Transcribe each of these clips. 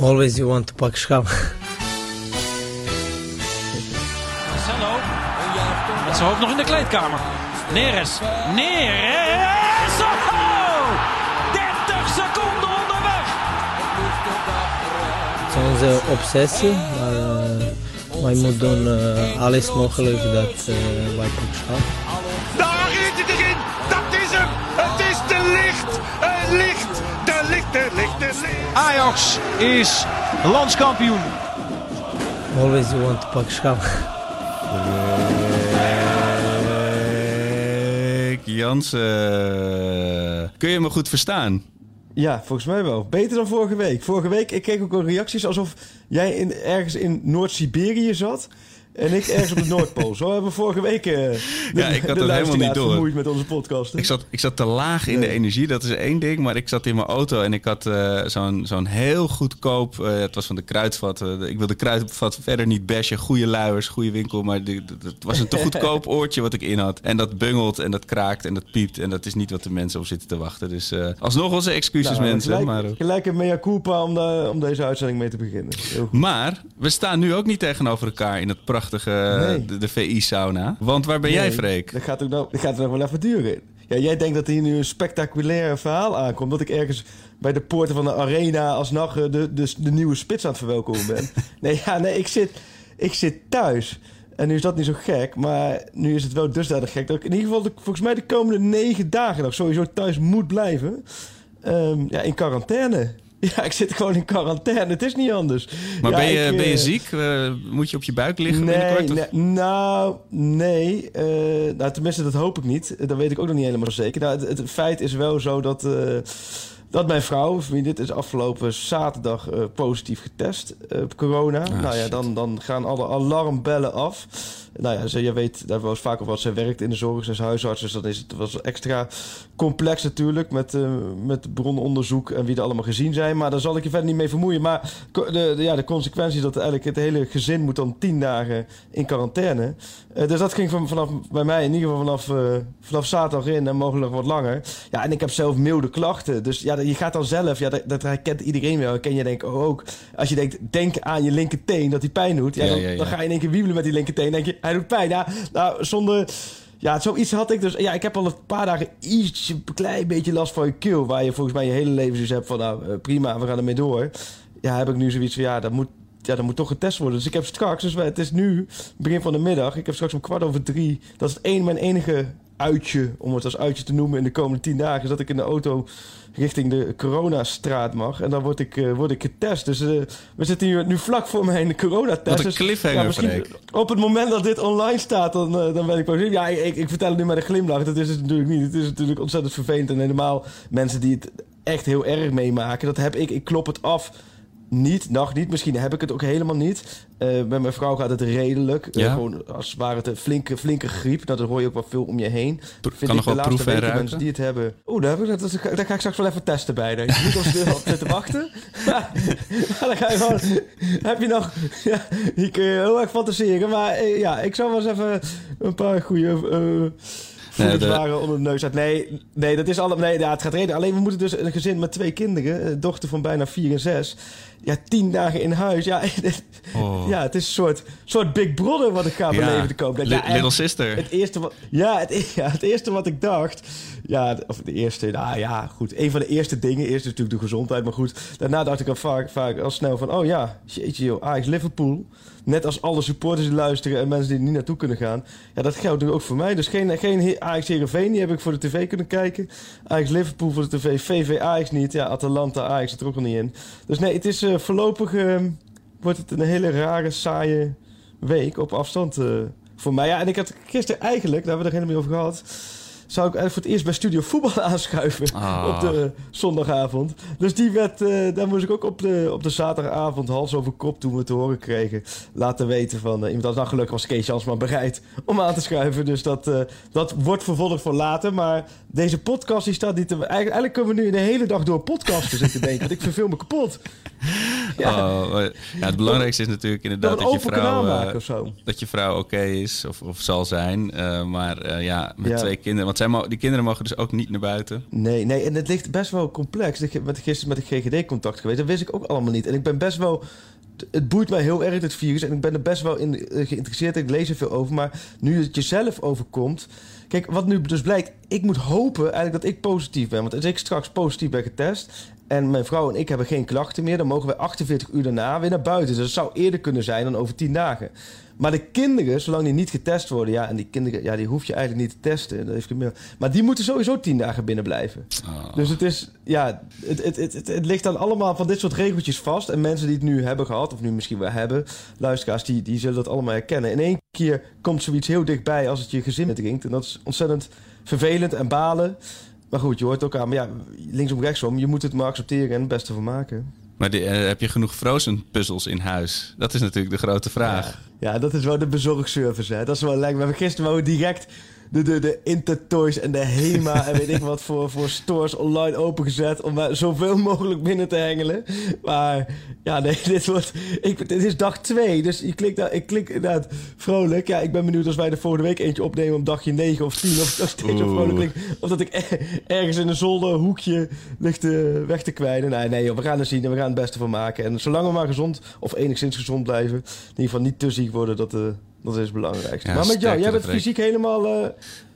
Always you want to pak schap. Marcelo. Met zijn hoofd nog in de kleedkamer. Neres. Neres. Oh! 30 seconden onderweg. Het is onze obsessie, maar uh, wij moeten doen uh, alles mogelijk dat uh, wij pak schap. Ajax is landskampioen. Always you want to pak schap. Rick Jansen. Kun je me goed verstaan? Ja, volgens mij wel. Beter dan vorige week. Vorige week ik kreeg ook al reacties alsof jij in, ergens in Noord-Siberië zat. En ik ergens op de Noordpool. Zo hebben we vorige week uh, de, ja, ik had het helemaal niet door. vermoeid met onze podcast. Ik zat, ik zat te laag in Nee. de energie, dat is één ding. Maar ik zat in mijn auto en ik had eh, zo'n zo'n heel goedkoop... eh, het was van de Kruidvat. eh, ik wilde Kruidvat verder niet bashen. Goede luiers, goede winkel. Maar het was een te goedkoop oortje wat ik in had. En dat bungelt en dat kraakt en dat piept. En dat is niet wat de mensen op zitten te wachten. Dus eh, alsnog onze excuses Nou, mensen. Gelijk, Maar, eh, gelijk een mea culpa om, de- om deze uitzending mee te beginnen. Maar we staan nu ook niet tegenover elkaar in het prachtige Nee. de, de VI-sauna. Want waar ben jij, Freek? Dat gaat, ook nog, dat gaat nog wel even duren. Ja, jij denkt dat hier nu een spectaculair verhaal aankomt. Dat ik ergens bij de poorten van de arena alsnog eh, de, de, de nieuwe spits aan het verwelkomen ben. nee, ja, nee ik, zit, ik zit thuis. En nu is dat niet zo gek, maar nu is het wel dusdanig gek... dat ik in ieder geval de- volgens mij de komende negen dagen nog sowieso thuis moet blijven. Ehm, ja, in quarantaine. Ja, ik zit gewoon in quarantaine. Het is niet anders. Maar Ja, ben, je, ik, ben je eh, ziek? Eh, moet je op je buik liggen Nee, binnenkort? nee, nou, nee. eh, nou, tenminste, dat hoop ik niet. Dat weet ik ook nog niet helemaal zeker. Nou, het, het feit is wel zo dat, eh, dat mijn vrouw, dit is afgelopen zaterdag positief getest op corona. nou ja, dan, dan gaan alle alarmbellen af. Nou ja, ze, je weet, daar was vaak over wat ze werkt in de zorg, ze is huisarts, dus dat is het was extra complex natuurlijk met, eh, met brononderzoek en wie er allemaal gezien zijn. Maar daar zal ik je verder niet mee vermoeien. Maar de, de, ja, de consequentie is dat eigenlijk het hele gezin moet dan tien dagen in quarantaine. Eh, dus dat ging van, vanaf bij mij in ieder geval vanaf, eh, vanaf zaterdag in en mogelijk nog wat langer. Ja, en ik heb zelf milde klachten. Dus ja, je gaat dan zelf, ja, dat, dat herkent iedereen wel. Ken je denk ik ook. Als je denkt, denk aan je linkerteen dat die pijn doet. Ja, dan, ja, ja. dan ga je in één keer wiebelen met die linkerteen. denk je, hij doet pijn. Ja, nou, zonder... Ja, zoiets had ik dus. Ja, ik heb al een paar dagen iets, een klein beetje last van je keel. Waar je volgens mij je hele leven zoiets hebt van, nou eh, prima, we gaan ermee door. Ja, heb ik nu zoiets van, ja, dat moet, ja, dat moet toch getest worden. Dus ik heb straks, dus het is nu, begin van de middag. Ik heb straks om kwart over drie. Dat is het een, mijn enige uitje, om het als uitje te noemen in de komende tien dagen. Is dat ik in de auto richting de coronastraat mag. En dan word ik, eh, word ik getest. Dus eh, we zitten hier nu vlak voor mijn coronatest. Wat een Dus, cliffhanger, Freek. Op het moment dat dit online staat, dan, eh, dan ben ik positief. Ja, ik, ik vertel het nu met een glimlach. Dat is het natuurlijk niet. Het is natuurlijk ontzettend vervelend. En helemaal mensen die het echt heel erg meemaken. Dat heb ik. Ik klop het af. Niet, nog niet. Misschien heb ik het ook helemaal niet. Eh bij mijn vrouw gaat het redelijk. Eh, gewoon als ware het een flinke, flinke griep. Dat hoor je ook wel veel om je heen. Pro- Vind kan nog ik de wel proeven en? Mensen die het hebben. Oeh, daar, heb ik, dat, daar ga ik straks wel even testen bij. Daar niet op stil op zitten wachten. Dan ga je gewoon... Heb je nog... Ja, hier kun je heel erg fantaseren. Maar eh, ja, ik zal wel eens even een paar goede... voedingswaren onder de neus uit. Nee, nee, dat is allemaal... Nee, ja, het gaat reden. Alleen we moeten dus een gezin met twee kinderen. Een dochter van bijna vier en zes. Ja, tien dagen in huis. Ja, Oh. ja het is een soort, soort Big Brother wat ik ga Ja, beleven de komende Ja, Little Sister. het eerste wat, ja, het, e- ja, het eerste wat ik dacht. Ja, of de eerste, nou ja, goed. Een van de eerste dingen. Is natuurlijk de gezondheid, maar goed. Daarna dacht ik al vaak, vaak al snel van: oh ja, jeetje, joh, Ajax Liverpool. Net als alle supporters die luisteren en mensen die er niet naartoe kunnen gaan. Ja, dat geldt ook voor mij. Dus geen, geen He- Ajax Heerenveen, die heb ik voor de tv kunnen kijken. Ajax Liverpool voor de tv, VV Ajax niet. Ja, Atalanta Ajax zit er ook nog niet in. Dus nee, het is eh, voorlopig eh, wordt het een hele rare, saaie week op afstand eh, voor mij. Ja, en ik had gisteren eigenlijk, daar hebben we er helemaal niet over gehad... zou ik eigenlijk voor het eerst bij Studio Voetbal aanschuiven Ah. op de zondagavond. Dus die werd, eh, daar moest ik ook op de, op de zaterdagavond hals over kop toen we te horen kregen... laten weten van eh, iemand als nou gelukkig was Kees Jansma bereid om aan te schuiven. Dus dat, eh, dat wordt vervolgd voor later. Maar deze podcast die staat niet te... Eigenlijk, eigenlijk kunnen we nu de hele dag door podcasten zitten denken. Want ik verveel me kapot. Ja. Oh, ja, het belangrijkste is natuurlijk Dat inderdaad een dat je vrouw, maken of zo. dat je vrouw oké is of, of zal zijn. Maar ja, met Ja. twee kinderen. Die kinderen mogen dus ook niet naar buiten. Nee, nee, en het ligt best wel complex. Ik ben gisteren met de GGD contact geweest. Dat wist ik ook allemaal niet. En ik ben best wel... Het boeit mij heel erg, het virus. En ik ben er best wel in eh, geïnteresseerd. Ik lees er veel over. Maar nu het jezelf overkomt... Kijk, wat nu dus blijkt... Ik moet hopen eigenlijk dat ik positief ben. Want als ik straks positief ben getest... en mijn vrouw en ik hebben geen klachten meer... dan mogen we 48 uur daarna weer naar buiten. Dus dat zou eerder kunnen zijn dan over 10 dagen. Maar de kinderen, zolang die niet getest worden... ja, en die kinderen, ja, die hoef je eigenlijk niet te testen. Dat heeft meer. Maar die moeten sowieso 10 dagen binnen blijven. Dus het is, ja, het, het, het, het, ligt dan allemaal van dit soort regeltjes vast. En mensen die het nu hebben gehad, of nu misschien wel hebben, luisteraars, die, die zullen dat allemaal herkennen. In één keer komt zoiets heel dichtbij als het je gezin dringt. En dat is ontzettend vervelend en balen. Maar goed, je hoort ook aan, maar ja, linksom, rechtsom, je moet het maar accepteren en het beste van maken. Maar die, eh, heb je genoeg Frozen puzzels in huis? Dat is natuurlijk de grote vraag. Ja, dat is wel de bezorgservice, hè. Dat is wel lekker. We hebben gisteren wel direct de, de, de Intertoys en de HEMA en weet ik wat voor, voor stores online opengezet om maar zoveel mogelijk binnen te hengelen. Maar ja, nee, dit, wordt, ik, dit is dag twee, dus ik klik, daar, ik klik inderdaad vrolijk. Ja, ik ben benieuwd als wij de volgende week eentje opnemen op dagje 9 of 10 of nog steeds vrolijk klinkt. Of dat ik er- ergens in een zolderhoekje ligt weg te kwijnen. Nee, nee, joh, we gaan het zien en we gaan het beste van maken. En zolang we maar gezond of enigszins gezond blijven, in ieder geval niet te ziek worden, dat, eh, dat is het belangrijkste. Ja, maar met jou, jij bent fysiek helemaal... eh,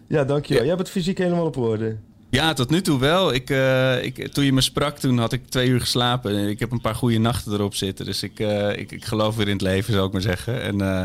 ja, dankjewel. Jij bent fysiek helemaal op orde. Ja, tot nu toe wel. Ik, eh, ik, toen je me sprak, toen had ik twee uur geslapen. En Ik heb een paar goede nachten erop zitten. Dus ik, eh, ik, ik geloof weer in het leven, zou ik maar zeggen. En eh,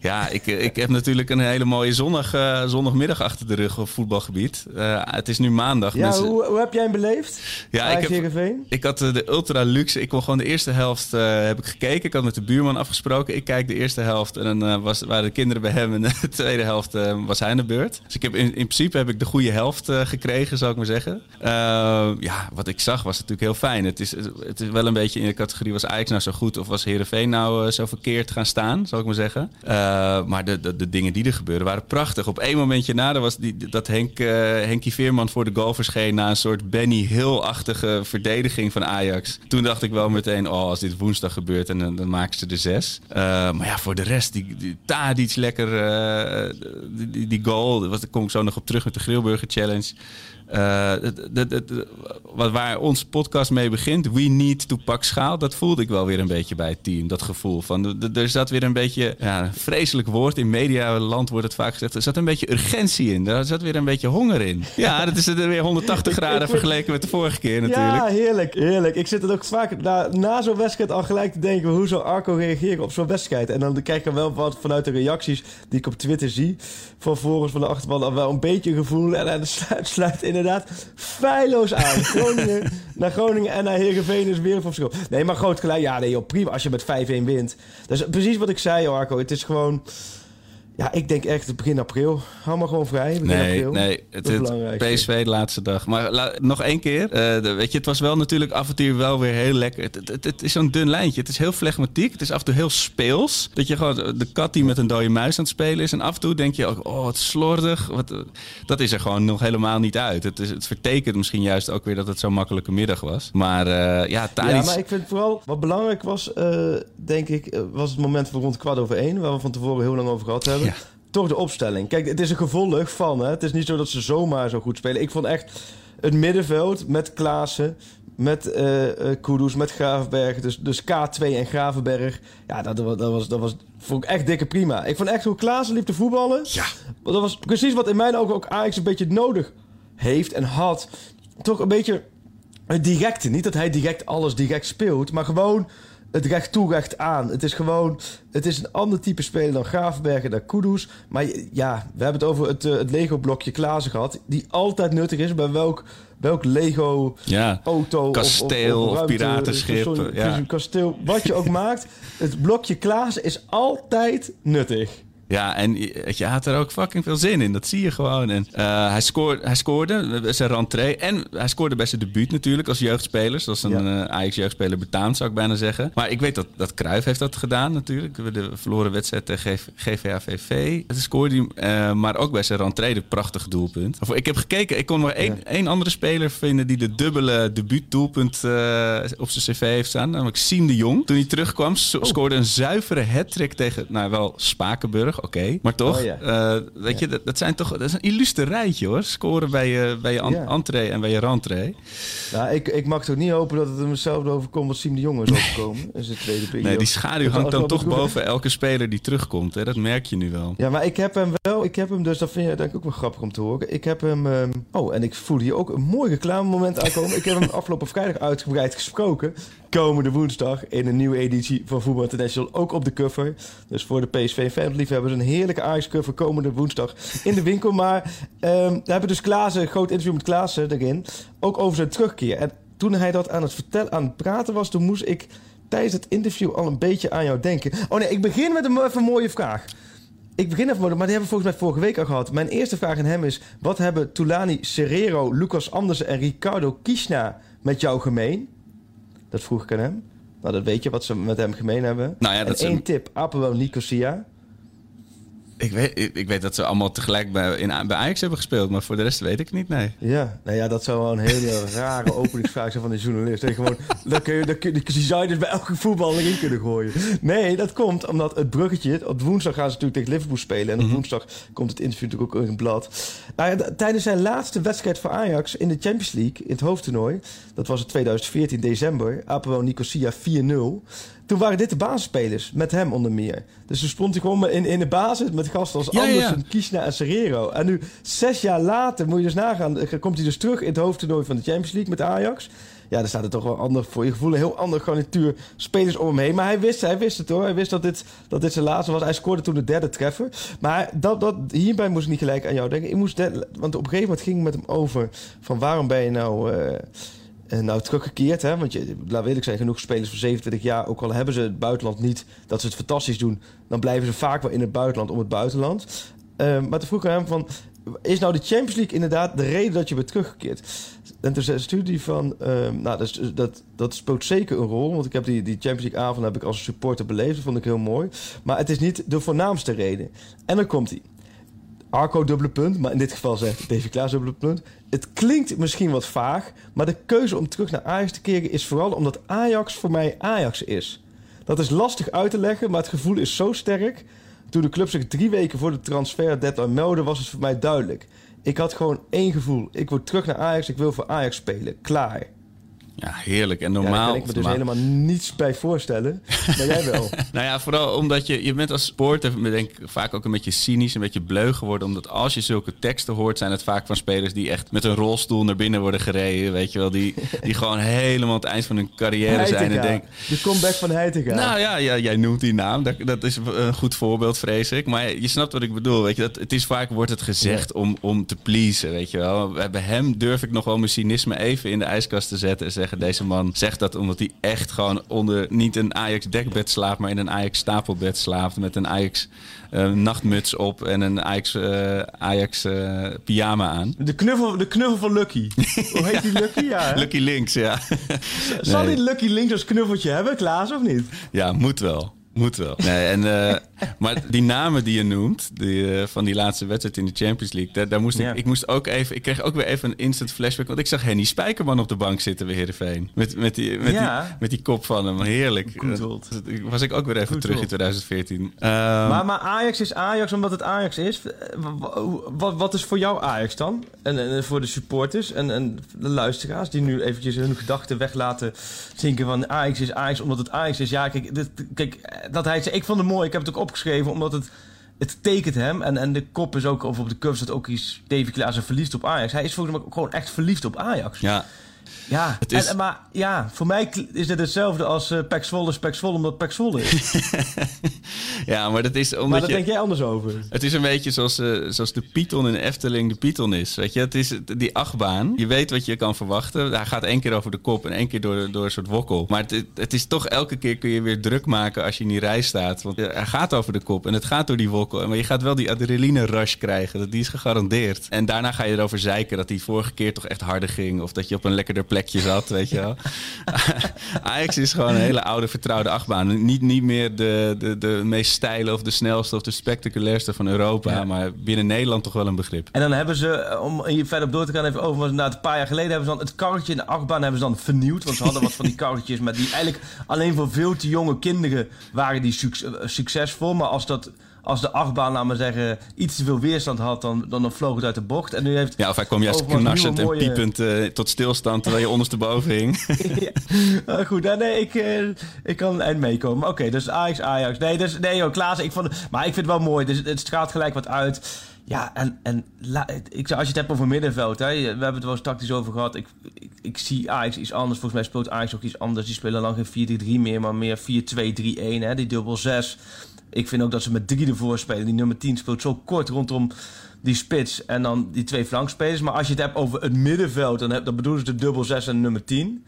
ja, ik, ik heb natuurlijk een hele mooie zondag, zondagmiddag achter de rug op voetbalgebied. Het is nu maandag. Ja, Mensen- hoe, hoe heb jij hem beleefd? Ja, ik heb, ik had de ultra luxe. Ik kon gewoon de eerste helft heb ik gekeken. Ik had met de buurman afgesproken. Ik kijk de eerste helft en dan was, waren de kinderen bij hem. En de tweede helft was hij aan de beurt. Dus ik heb in, in principe heb ik de goede helft gekregen, zou ik maar zeggen. Eh, ja, wat ik zag was natuurlijk heel fijn. Het is, het is wel een beetje in de categorie was Ajax nou zo goed of was Heerenveen nou eh, zo verkeerd gaan staan, zou ik maar zeggen. Eh, maar de, de, de dingen die er gebeurden waren prachtig. Op één momentje na, was die, dat Henk, Henkie Veerman voor de goal verscheen na een soort Benny Hill-achtige verdediging van Ajax. Toen dacht ik wel meteen, oh, als dit woensdag gebeurt en dan, dan maken ze er zes. Maar ja, voor de rest, die, die Tadic lekker, die, die goal, daar kom ik zo nog op terug met de Grillburger Challenge. Eh, het- het- het- waar ons podcast mee begint, we need to pak schaal, dat voelde ik wel weer een beetje bij het team. Dat gevoel van, er zat weer een beetje, ja, een vreselijk woord, in medialand wordt het vaak gezegd, er zat een beetje urgentie in, er zat weer een beetje honger in. Ja, dat is er weer 180 graden vergeleken met de vorige keer natuurlijk. Ja, heerlijk, heerlijk. Ik zit er ook vaak na, na zo'n wedstrijd al gelijk te denken... hoe zou Arco reageren op zo'n wedstrijd? En dan krijg ik er wel wat vanuit de reacties die ik op Twitter zie... van volgens van de achterban al wel een beetje gevoel... en dan sluit, sluit inderdaad feilloos aan. Groningen naar Groningen en naar Heerenveen is weer van verschil. Nee, maar groot gelijk. Ja, nee, joh, prima als je met 5-1 wint. Dat is precies wat ik zei, Arco. Het is gewoon... Ja, ik denk echt begin april. Hou maar gewoon vrij, begin Nee, april. nee, het, is het. PSV de laatste dag. Maar la- nog één keer. Eh, de- weet je, het was wel natuurlijk af en toe wel weer heel lekker. Het, het, is zo'n dun lijntje. Het is heel flegmatiek. Het is af en toe heel speels. Dat je gewoon de kat die met een dode muis aan het spelen is. En af en toe denk je ook, oh, wat slordig. Wat, eh, dat is er gewoon nog helemaal niet uit. Het, is, het vertekent misschien juist ook weer dat het zo'n makkelijke middag was. Maar eh, ja, Tadic... Ja, maar ik vind vooral wat belangrijk was, denk ik, was het moment van rond kwart over één, waar we van tevoren heel lang over gehad hebben. Ja. Toch de opstelling. Kijk, het is een gevolg van, hè. Het is niet zo dat ze zomaar zo goed spelen. Ik vond echt het middenveld met Klaassen, met eh, Kudus, met Gravenberg, dus, dus K2 en Gravenberg. Ja, dat, was- dat, was, dat was, vond ik echt dikke prima. Ik vond echt hoe Klaassen liep te voetballen. Ja. Want Dat was precies wat in mijn ogen ook Ajax een beetje nodig heeft en had. Toch een beetje het directe. Niet dat hij direct alles direct speelt, maar gewoon het recht toe, recht aan. Het is gewoon, het is een ander type speler dan Gravenberg en dan Kudus. Maar ja, we hebben het over het, eh, het Lego-blokje Klaassen gehad, die altijd nuttig is bij welk, welk Lego Ja. auto Kasteel of, of ruimte- piratenschip, sorry, ja. Een kasteel, wat je ook maakt. Het blokje Klaassen is altijd nuttig. Ja, en je, had er ook fucking veel zin in. Dat zie je gewoon. En, eh, hij, scoorde, hij scoorde bij zijn rentree. En hij scoorde bij zijn debuut natuurlijk als jeugdspeler. Zoals een Ja. eh, Ajax-jeugdspeler betaamt, zou ik bijna zeggen. Maar ik weet dat, dat Cruijff heeft dat gedaan natuurlijk. De verloren wedstrijd tegen GV GVAVV. Het scoorde hij, eh, maar ook bij zijn rentree een prachtig doelpunt. Ik heb gekeken, ik kon maar één, één andere speler vinden... die de dubbele debuutdoelpunt eh, op zijn cv heeft staan. Namelijk Siem de Jong. Toen hij terugkwam, so- scoorde een zuivere hat-trick tegen, nou wel, Spakenburg. Oké. Maar toch, Oh, ja. eh, weet je, dat, dat zijn toch dat is een illustre rijtje hoor. Scoren bij je, bij je Ja. entree en bij je rentree. Nou, ik, ik mag toch niet hopen dat het hem hetzelfde overkomt wat Siem de Jong is overkomen in zijn tweede periode. Nee, die schaduw Dat hangt dan toch boven elke speler die terugkomt. Hè? Dat merk je nu wel. Ja, maar ik heb hem wel, ik heb hem dus, dat vind je denk ik ook wel grappig om te horen. Ik heb hem, ehm, oh, en ik voel hier ook een mooi reclamemoment aankomen. ik heb hem afgelopen vrijdag uitgebreid gesproken. Komende woensdag in een nieuwe editie van Voetbal International, ook op de cover. Dus voor de Een heerlijke Ajax cover komende woensdag in de winkel. Maar ehm daar hebben we dus Klaassen, een groot interview met Klaassen erin, ook over zijn terugkeer. En toen hij dat aan het vertellen, aan het praten was, toen moest ik tijdens het interview al een beetje aan jou denken. Oh nee, ik begin met een, even een mooie vraag. Ik begin even, maar die hebben we volgens mij vorige week al gehad. Mijn eerste vraag aan hem is: wat hebben Tulani Serrero, Lucas Andersen en Ricardo Kishna met jou gemeen? Dat vroeg ik aan hem. Nou, dat weet je wat ze met hem gemeen hebben. Nou ja, en dat ze- één tip: Apello Nicosia. Ik weet, ik, ik weet dat ze allemaal tegelijk bij, in, bij Ajax hebben gespeeld. Maar voor de rest weet ik het niet, nee. Ja, nou ja, dat zou wel een hele rare openingsvraag zijn van een journalist. En gewoon, dan kun je, dan kun je, die zou je dus bij elke voetballer in kunnen gooien. Nee, dat komt omdat het bruggetje... Op woensdag gaan ze natuurlijk tegen Liverpool spelen. En op woensdag komt het interview natuurlijk ook in het blad. Nou ja, tijdens zijn laatste wedstrijd voor Ajax in de Champions League... in het hoofdtoernooi, dat was in 2014 december... Apoel Nicosia 4-0... Toen waren dit de basisspelers, met hem onder meer. Dus toen stond hij gewoon in, in de basis met gasten als Ja. Andersen, Kiesna en Serrero. En nu, zes jaar later, moet je dus nagaan... eh, komt hij dus terug in het hoofdtoernooi van de Champions League met Ajax. Ja, daar staat er toch wel ander, voor je gevoel een heel ander garnituur spelers om hem heen. Maar hij wist, hij wist het hoor. Hij wist dat dit, dat dit zijn laatste was. Hij scoorde toen de derde treffer. Maar dat, dat, hierbij moest ik niet gelijk aan jou denken. Ik moest de- want op een gegeven moment ging ik met hem over... van waarom ben je nou... eh, eh, nou, teruggekeerd, hè? want je, laat eerlijk zijn, genoeg spelers van 27 jaar, ook al hebben ze het buitenland niet, dat ze het fantastisch doen, dan blijven ze vaak wel in het buitenland om het buitenland. Eh, maar toen vroeg aan hem van, is nou de Champions League inderdaad de reden dat je bent teruggekeerd? En toen zei stuurde hij van, ehm, nou, dat, dat, dat speelt zeker een rol, want ik heb die, die Champions League avond heb ik als supporter beleefd, dat vond ik heel mooi. Maar het is niet de voornaamste reden. En dan komt hij. Arco dubbele punt, maar in dit geval zegt Davy Klaas dubbele punt. Het klinkt misschien wat vaag, maar de keuze om terug naar Ajax te keren is vooral omdat Ajax voor mij Ajax is. Dat is lastig uit te leggen, maar het gevoel is zo sterk. Toen de club zich drie weken voor de transfer deadline meldde, was het voor mij duidelijk. Ik had gewoon één gevoel. Ik wil terug naar Ajax, ik wil voor Ajax spelen. Klaar. Ja, heerlijk. En Ja, normaal... daar kan ik me dus normaal- helemaal niets bij voorstellen. Maar jij wel. Nou ja, vooral omdat je, je bent als sporter denk ik, vaak ook een beetje cynisch, een beetje bleu geworden. Omdat als je zulke teksten hoort, zijn het vaak van spelers die echt met een rolstoel naar binnen worden gereden. Weet je wel, die, die gewoon helemaal aan het eind van hun carrière zijn. En denk, De comeback van Heitinga. nou ja, ja, jij noemt die naam. Dat, dat is een goed voorbeeld, vrees ik. Maar je snapt wat ik bedoel. Weet je, dat, het is vaak wordt het gezegd om, om te pleasen. Weet je wel. Bij hem durf ik nog wel mijn cynisme even in de ijskast te zetten. En zeggen: deze man zegt dat omdat hij echt gewoon onder niet een Ajax dekbed slaapt, maar in een Ajax stapelbed slaapt. Met een Ajax eh, nachtmuts op en een Ajax, eh, Ajax eh, pyjama aan. De, knuffel, de knuffel van Lucky. Hoe heet die Lucky? Ja, hè? Lucky Links, ja. Zal Nee. die Lucky links als knuffeltje hebben, Klaas, of niet? Ja, moet wel. Moet wel. Nee, en, maar die namen die je noemt, die, eh, van die laatste wedstrijd in de Champions League, daar, daar moest Ja. ik, ik moest ook even, ik kreeg ook weer even een instant flashback, want ik zag Henny Spijkerman op de bank zitten bij Heerenveen. Met, met, die, met, Ja. die, met die kop van hem, heerlijk. Goed was ik ook weer even Goed terug in old. 2014. Ehm, Maar, maar Ajax is Ajax omdat het Ajax is. Eh, wa- wa- Wat, wat is voor jou Ajax dan? En, en voor de supporters en, en de luisteraars die nu eventjes hun gedachten weg laten zinken van Ajax is Ajax omdat het Ajax is. Ja, kijk, dit, kijk dat hij zei, ik vond het mooi. Ik heb het ook opgeschreven omdat het, het tekent hem. En, en de kop is ook, of op de cover staat ook iets, Davy Klaassen verliefd op Ajax. Hij is volgens mij ook gewoon echt verliefd op Ajax. ja, Ja, Het is- en, maar ja, voor mij is dit hetzelfde als eh Pek Zwolle is Pek Zwolle omdat Pek Zwolle is. ja, maar dat is omdat maar daar je... denk jij anders over. Het is een beetje zoals, eh, zoals de Python in Efteling de Python is. Weet je, het is het- die achtbaan. Je weet wat je kan verwachten. Hij gaat één keer over de kop en één keer door, door een soort wokkel. Maar het, het is toch elke keer kun je weer druk maken als je in die rij staat. Want hij gaat over de kop en het gaat door die wokkel. Maar je gaat wel die adrenaline rush krijgen. Dat- Die is gegarandeerd. En daarna ga je erover zeiken dat die vorige keer toch echt harder ging. Of dat je op een lekkerder plekje zat, weet je wel. Ajax is gewoon een hele oude vertrouwde achtbaan. Niet, niet meer de, de, de meest steile of de snelste of de spectaculairste van Europa. Ja. Maar binnen Nederland toch wel een begrip. En dan hebben ze, eh, om hier verder op door te gaan, even over. Want een paar jaar geleden hebben ze dan het karretje in de achtbaan hebben ze dan vernieuwd. Want ze hadden wat van die karretjes, maar die eigenlijk alleen voor veel te jonge kinderen waren die suc- eh, succesvol. Maar als, dat, als de achtbaan, laat maar zeggen, iets te veel weerstand had, dan, dan vloog het uit de bocht. En nu heeft Ja, of hij kwam juist knarsend en mooie- piepend eh, tot stilstand terwijl je ondersteboven hing. ja. Ah, goed, nou, nee, ik, eh, ik kan een eind meekomen. Oké, dus Ajax, Ajax. Nee, dus, nee joh, Klaas, ik vond, maar ik vind het wel mooi. Dus het straalt gelijk wat uit. Ja, en, en la- ik, als je het hebt over middenveld, hè, we hebben het wel eens tactisch over gehad. Ik, ik, ik zie Ajax iets anders. Volgens mij speelt Ajax ook iets anders. Die spelen lang geen 4-3-3 meer, maar meer 4-2-3-1. hè, Die dubbel 6. Ik vind ook dat ze met drie ervoor spelen. Die nummer 10 speelt zo kort rondom die spits en dan die twee flankspelers. Maar als je het hebt over het middenveld, dan, heb, dan bedoelen ze de dubbel 6 en nummer 10.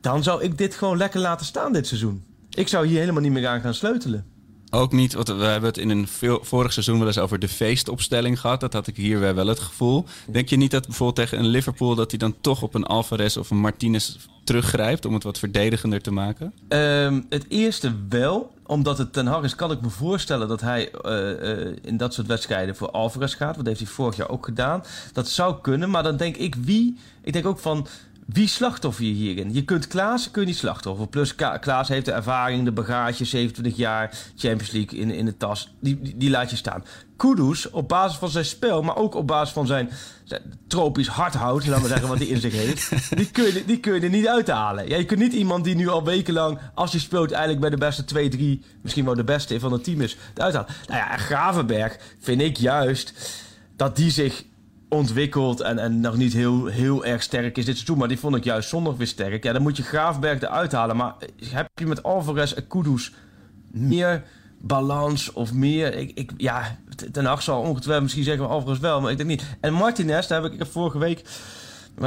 Dan zou ik dit gewoon lekker laten staan dit seizoen. Ik zou hier helemaal niet meer aan gaan sleutelen. Ook niet, want we hebben het in een vorig seizoen wel eens over de feestopstelling gehad. Dat had ik hier wel het gevoel. Denk je niet dat bijvoorbeeld tegen een Liverpool... dat hij dan toch op een Alvarez of een Martinez teruggrijpt... om het wat verdedigender te maken? Ehm, het eerste wel, omdat het Ten Hag is, kan ik me voorstellen dat hij eh, eh, in dat soort wedstrijden voor Alvarez gaat. Dat heeft hij vorig jaar ook gedaan. Dat zou kunnen, maar dan denk ik wie. Ik denk ook van. Wie slachtoffer je hierin? Je kunt Klaas, kun je niet slachtoffer. Plus Ka- Klaas heeft de ervaring, de bagage, 27 jaar, Champions League in, in de tas. Die, die, die laat je staan. Kudus, op basis van zijn spel, maar ook op basis van zijn, zijn tropisch hardhout, laten we zeggen wat hij in zich heeft. Die kun, je, die kun je er niet uithalen. Ja, je kunt niet iemand die nu al wekenlang, als hij speelt, eigenlijk bij de beste 2, 3, misschien wel de beste van het team is, eruit halen. Nou ja, en Gravenberg vind ik juist dat die zich ontwikkelt en, en nog niet heel, heel erg sterk is dit seizoen. Maar die vond ik juist zondag weer sterk. Ja, dan moet je Graafberg eruit halen. Maar heb je met Alvarez en Kudus meer balans of meer... Ik, ik, ja, Ten Hag zal ongetwijfeld misschien zeggen Alvarez wel, maar ik denk niet. En Martinez, daar heb ik, vorige week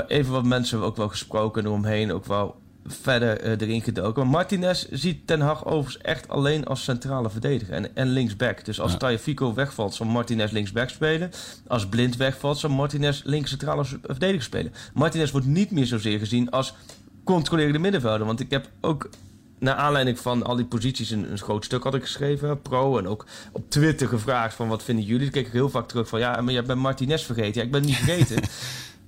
even wat mensen ook wel gesproken eromheen, ook wel verder eh, erin gedoken. Maar Martinez ziet Ten Hag overigens echt alleen als centrale verdediger en, en linksback. Dus als Ja. Tagliafico wegvalt, zal Martinez linksback spelen. Als Blind wegvalt, zal Martinez links centrale verdediger spelen. Martinez wordt niet meer zozeer gezien als controlerende middenvelder. Want ik heb ook naar aanleiding van al die posities een, een groot stuk had ik geschreven, pro. En ook op Twitter gevraagd van wat vinden jullie? Dan keek ik heel vaak terug van ja, maar je bent Martinez vergeten. Ja, ik ben niet vergeten.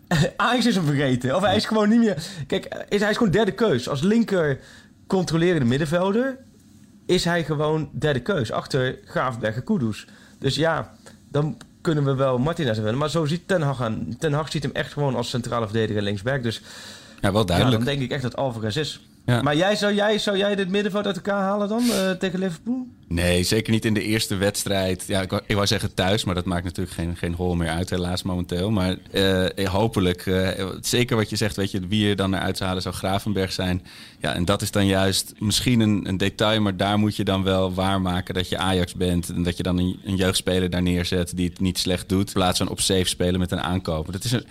Ajax is hem vergeten. Of hij is gewoon niet meer... Kijk, is, hij is gewoon derde keus. Als linker controlerende middenvelder... is hij gewoon derde keus. Achter Graafberg en Kudus. Dus ja, dan kunnen we wel Martinez winnen. Maar zo ziet Ten Hag aan. Ten Hag ziet hem echt gewoon als centrale verdediger linksback. Dus Ja, wel ja, duidelijk. dan denk ik echt dat Alvarez is. Ja. Maar jij, zou, jij, zou jij dit middenveld uit elkaar halen dan eh, tegen Liverpool? Nee, zeker niet in de eerste wedstrijd. Ja, ik wou, ik wou zeggen thuis, maar dat maakt natuurlijk geen, geen hol meer uit, helaas momenteel. Maar eh, hopelijk, eh, zeker wat je zegt, weet je, wie er dan naar uit zou halen zou Gravenberg zijn. Ja, en dat is dan juist misschien een, een detail, maar daar moet je dan wel waarmaken dat je Ajax bent. En dat je dan een, een jeugdspeler daar neerzet die het niet slecht doet. In plaats van op safe spelen met een aankoper. Dat is een,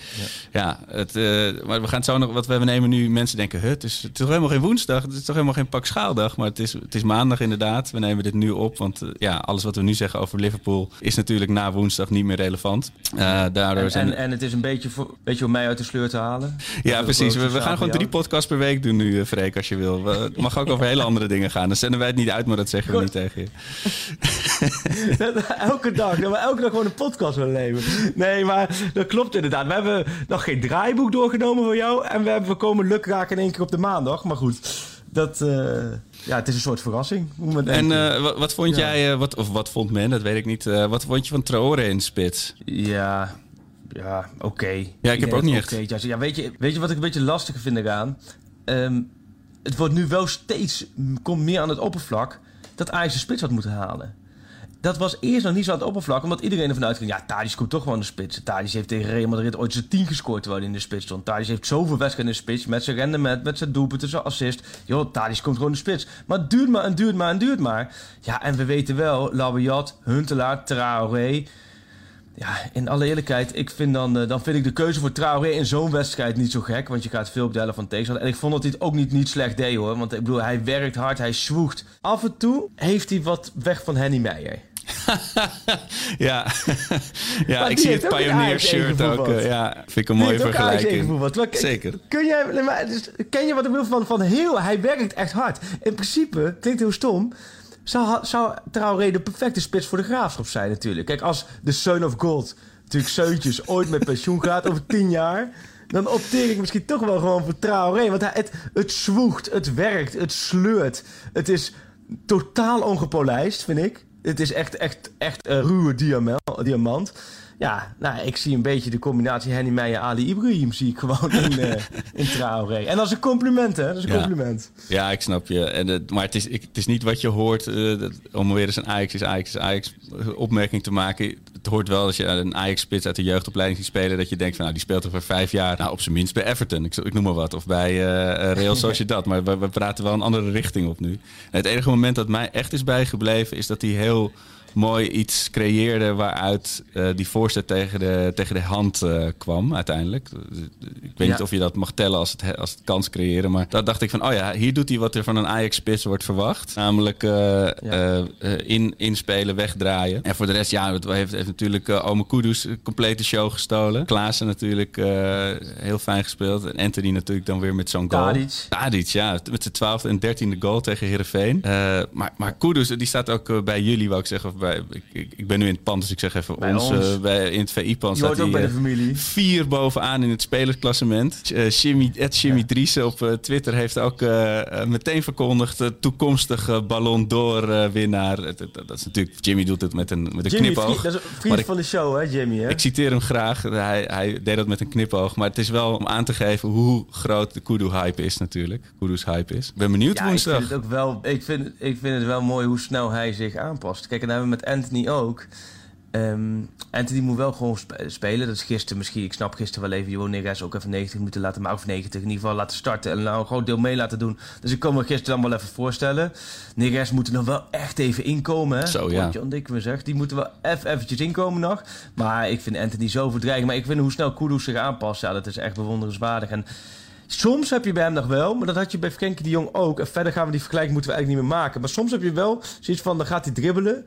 ja. het, eh, maar we gaan het zo nog, wat we nemen nu, mensen denken, "Huh, het, is, het is toch helemaal geen woensdag, het is toch helemaal geen pak schaaldag. Maar het is, het is maandag inderdaad. We nemen dit nu op, want eh, ja, alles wat we nu zeggen over Liverpool is natuurlijk na woensdag niet meer relevant. Eh, daardoor En, zijn en, en het is een beetje, voor, beetje om mij uit de sleur te halen. ja, precies. We, we gaan gewoon drie podcasts per week doen nu, eh, Freek, als je wil. We- Het mag ook over hele andere dingen gaan. Dan zenden wij het niet uit, maar dat zeggen we Goed. niet tegen je. elke dag, dat we elke dag gewoon een podcast willen nemen. Nee, maar dat klopt inderdaad. We hebben nog geen draaiboek doorgenomen voor jou. En we, hebben, we komen lukraak in één keer op de maandag. Maar goed, dat, ja, het is een soort verrassing. En eh, wat, vond Ja. jij, eh, wat, of wat vond men, dat weet ik niet. eh, wat vond je van Traore in spits? Ja, ja oké. Ja, ik heb ook niet echt. Oké, ja, weet, je, weet je wat ik een beetje lastig vind eraan? Ehm, het wordt nu wel steeds, komt meer aan het oppervlak, dat Ajax de spits had moeten halen. Dat was eerst nog niet zo aan het oppervlak, omdat iedereen ervan uitging... ja, Tadic komt toch gewoon de spits. Tadic heeft tegen Real Madrid ooit zijn 10 gescoord terwijl hij in de spits stond. Tadic heeft zoveel wedstrijden in de spits, met zijn rendement, met zijn doelpunten, zijn assist. Joh, Tadic komt gewoon de spits. Maar het duurt maar en duurt maar en duurt maar. Ja, en we weten wel, Labiat, Huntelaar, Traoré... Ja, in alle eerlijkheid, ik vind dan, eh, dan vind ik de keuze voor Traoré in zo'n wedstrijd niet zo gek. Want je gaat veel op van tegenstander. En ik vond dat hij het ook niet, niet slecht deed hoor. Want ik bedoel, hij werkt hard, hij zwoegt. Af en toe heeft hij wat weg van Henny Meijer. Ja, ja ik zie het Pioneer shirt ook. eh, ja, vind ik een mooie vergelijking. Zeker. Kun jij, dus, ken je wat ik bedoel van, van heel, hij werkt echt hard. In principe, klinkt heel stom, zou, zou Traoré de perfecte spits voor de graafschap zijn natuurlijk. Kijk, als de Son of God, natuurlijk Seuntjes, ooit met pensioen gaat over tien jaar... dan opteer ik misschien toch wel gewoon voor Traoré. Want hij, het, het zwoegt, het werkt, het sleurt. Het is totaal ongepolijst, vind ik. Het is echt, echt, echt een ruwe diamant. Ja, nou, ik zie een beetje de combinatie Henny Meijer, Ali Ibrahim zie ik gewoon in, uh, in Traoré. En dat is een compliment, hè? Dat is een Ja. compliment. Ja, ik snap je. En, maar het is, ik, het is niet wat je hoort eh, dat- om weer eens een Ajax is Ajax is Ajax opmerking te maken. Het hoort wel als je een Ajax-spits uit de jeugdopleiding ziet spelen... dat je denkt van nou, die speelt er voor vijf jaar. Nou, op zijn minst bij Everton, ik, ik noem maar wat. Of bij eh, eh, Real Sociedad. Maar we, we praten wel een andere richting op nu. En het enige moment dat mij echt is bijgebleven... is dat hij heel mooi iets creëerde waaruit eh, die voorzet tegen de, tegen de hand eh, kwam uiteindelijk. Ik weet Ja. niet of je dat mag tellen als het, als het kans creëren. Maar daar dacht ik van, oh ja, hier doet hij wat er van een Ajax-spits wordt verwacht. Namelijk eh, in, inspelen, wegdraaien. En voor de rest, ja, het heeft, heeft natuurlijk Ome Kudus een complete show gestolen. Klaassen natuurlijk heel fijn gespeeld. En Anthony natuurlijk dan weer met zo'n goal. Tadic. Tadic, ja. Met zijn twaalfde en dertiende goal tegen Heerenveen. Maar, maar Kudus, die staat ook bij jullie, wou ik zeggen. Of bij, ik, ik, ik ben nu in het pand, dus ik zeg even Bij ons. ons. eh, bij, in het VI-pand staat ook hij bij de eh, familie. vier bovenaan in het spelersklassement. Uh, Jimmy, Ed Jimmy Driessen op Twitter heeft ook meteen verkondigd... Toekomstige Ballon d'Or winnaar. Dat, dat, dat is natuurlijk... Jimmy doet het met een, met een Jimmy, knipoog. vriend, dat is een vriend ik, van de show, hè, Jimmy? Hè? Ik citeer hem graag. Hij, hij deed dat met een knipoog. Maar het is wel om aan te geven hoe groot de Kudu-hype is natuurlijk. Kudu's hype is. Ik ben benieuwd ja, woensdag. Ik vind, het ook wel, ik, vind, ik vind het wel mooi hoe snel hij zich aanpast. Kijk, en dat hebben we met Anthony ook. Um, Anthony moet wel gewoon sp spelen. Dat is gisteren misschien. Ik snap gisteren wel even. Johan ook even 90 minuten laten maken. Of 90 in ieder geval laten starten. En nou een groot deel mee laten doen. Dus ik kan me gisteren dan wel even voorstellen. Neres moet er nog wel echt even inkomen. Hè? Zo ja. John Dick me zegt. Die moeten wel even eventjes inkomen nog. Maar ik vind Anthony zo verdreigend. Maar ik vind hoe snel Kudus zich aanpast. Ja, dat is echt bewonderenswaardig. En Soms heb je bij hem nog wel, maar dat had je bij Frenkie de Jong ook. En verder gaan we die vergelijking moeten we eigenlijk niet meer maken. Maar soms heb je wel zoiets van, dan gaat hij dribbelen.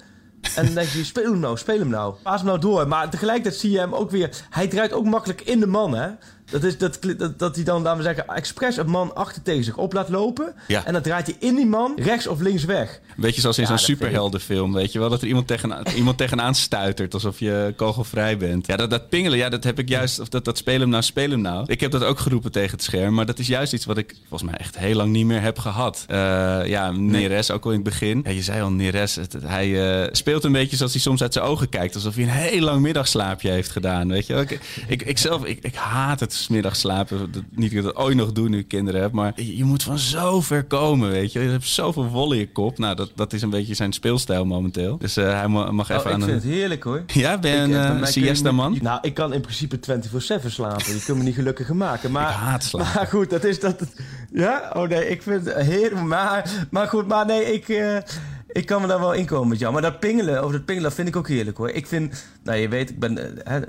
En dan denk je, speel hem nou, speel hem nou. Paas hem nou door. Maar tegelijkertijd zie je hem ook weer... Hij draait ook makkelijk in de man, hè. Dat is dat, dat, dat hij dan, laten we zeggen, expres een man achter tegen zich op laat lopen. Ja. En dan draait hij in die man rechts of links weg. Weet je, zoals in Ja, zo'n superheldenfilm, weet je wel? Dat er iemand, tegen, iemand tegenaan stuitert, alsof je kogelvrij bent. Ja, dat, dat pingelen, ja, dat heb ik juist... Of dat, dat speel hem nou, speel hem nou. Ik heb dat ook geroepen tegen het scherm. Maar dat is juist iets wat ik volgens mij echt heel lang niet meer heb gehad. Eh, ja, Neres ook al in het begin. Ja, je zei al, Neres, het- hij eh, speelt een beetje zoals hij soms uit zijn ogen kijkt. Alsof hij een heel lang middagslaapje heeft gedaan, weet je wel? Ik, ik, ik zelf, ik, ik haat het 's middags slapen. Niet dat ik dat ooit nog doe nu ik kinderen heb. Maar je, moet van zo ver komen, weet je. Je hebt zoveel wol in je kop. Nou, dat, dat is een beetje zijn speelstijl momenteel. Dus eh, hij ma- mag even Oh, ik aan vind een... het heerlijk, hoor. Ja, ben je Ik, een eh, eh, mij kun je siesta niet- man? Nou, ik kan in principe 24-7 slapen. Je kunt me niet gelukkiger maken. Maar, Ik haat slapen. Maar goed, dat is dat... Ja? Oh nee, ik vind het heerlijk. Maar, maar goed, maar nee, ik... ik kan me daar wel inkomen met jou. Maar dat pingelen, over dat pingelen vind ik ook heerlijk hoor. Ik vind, nou je weet, ik ben hè,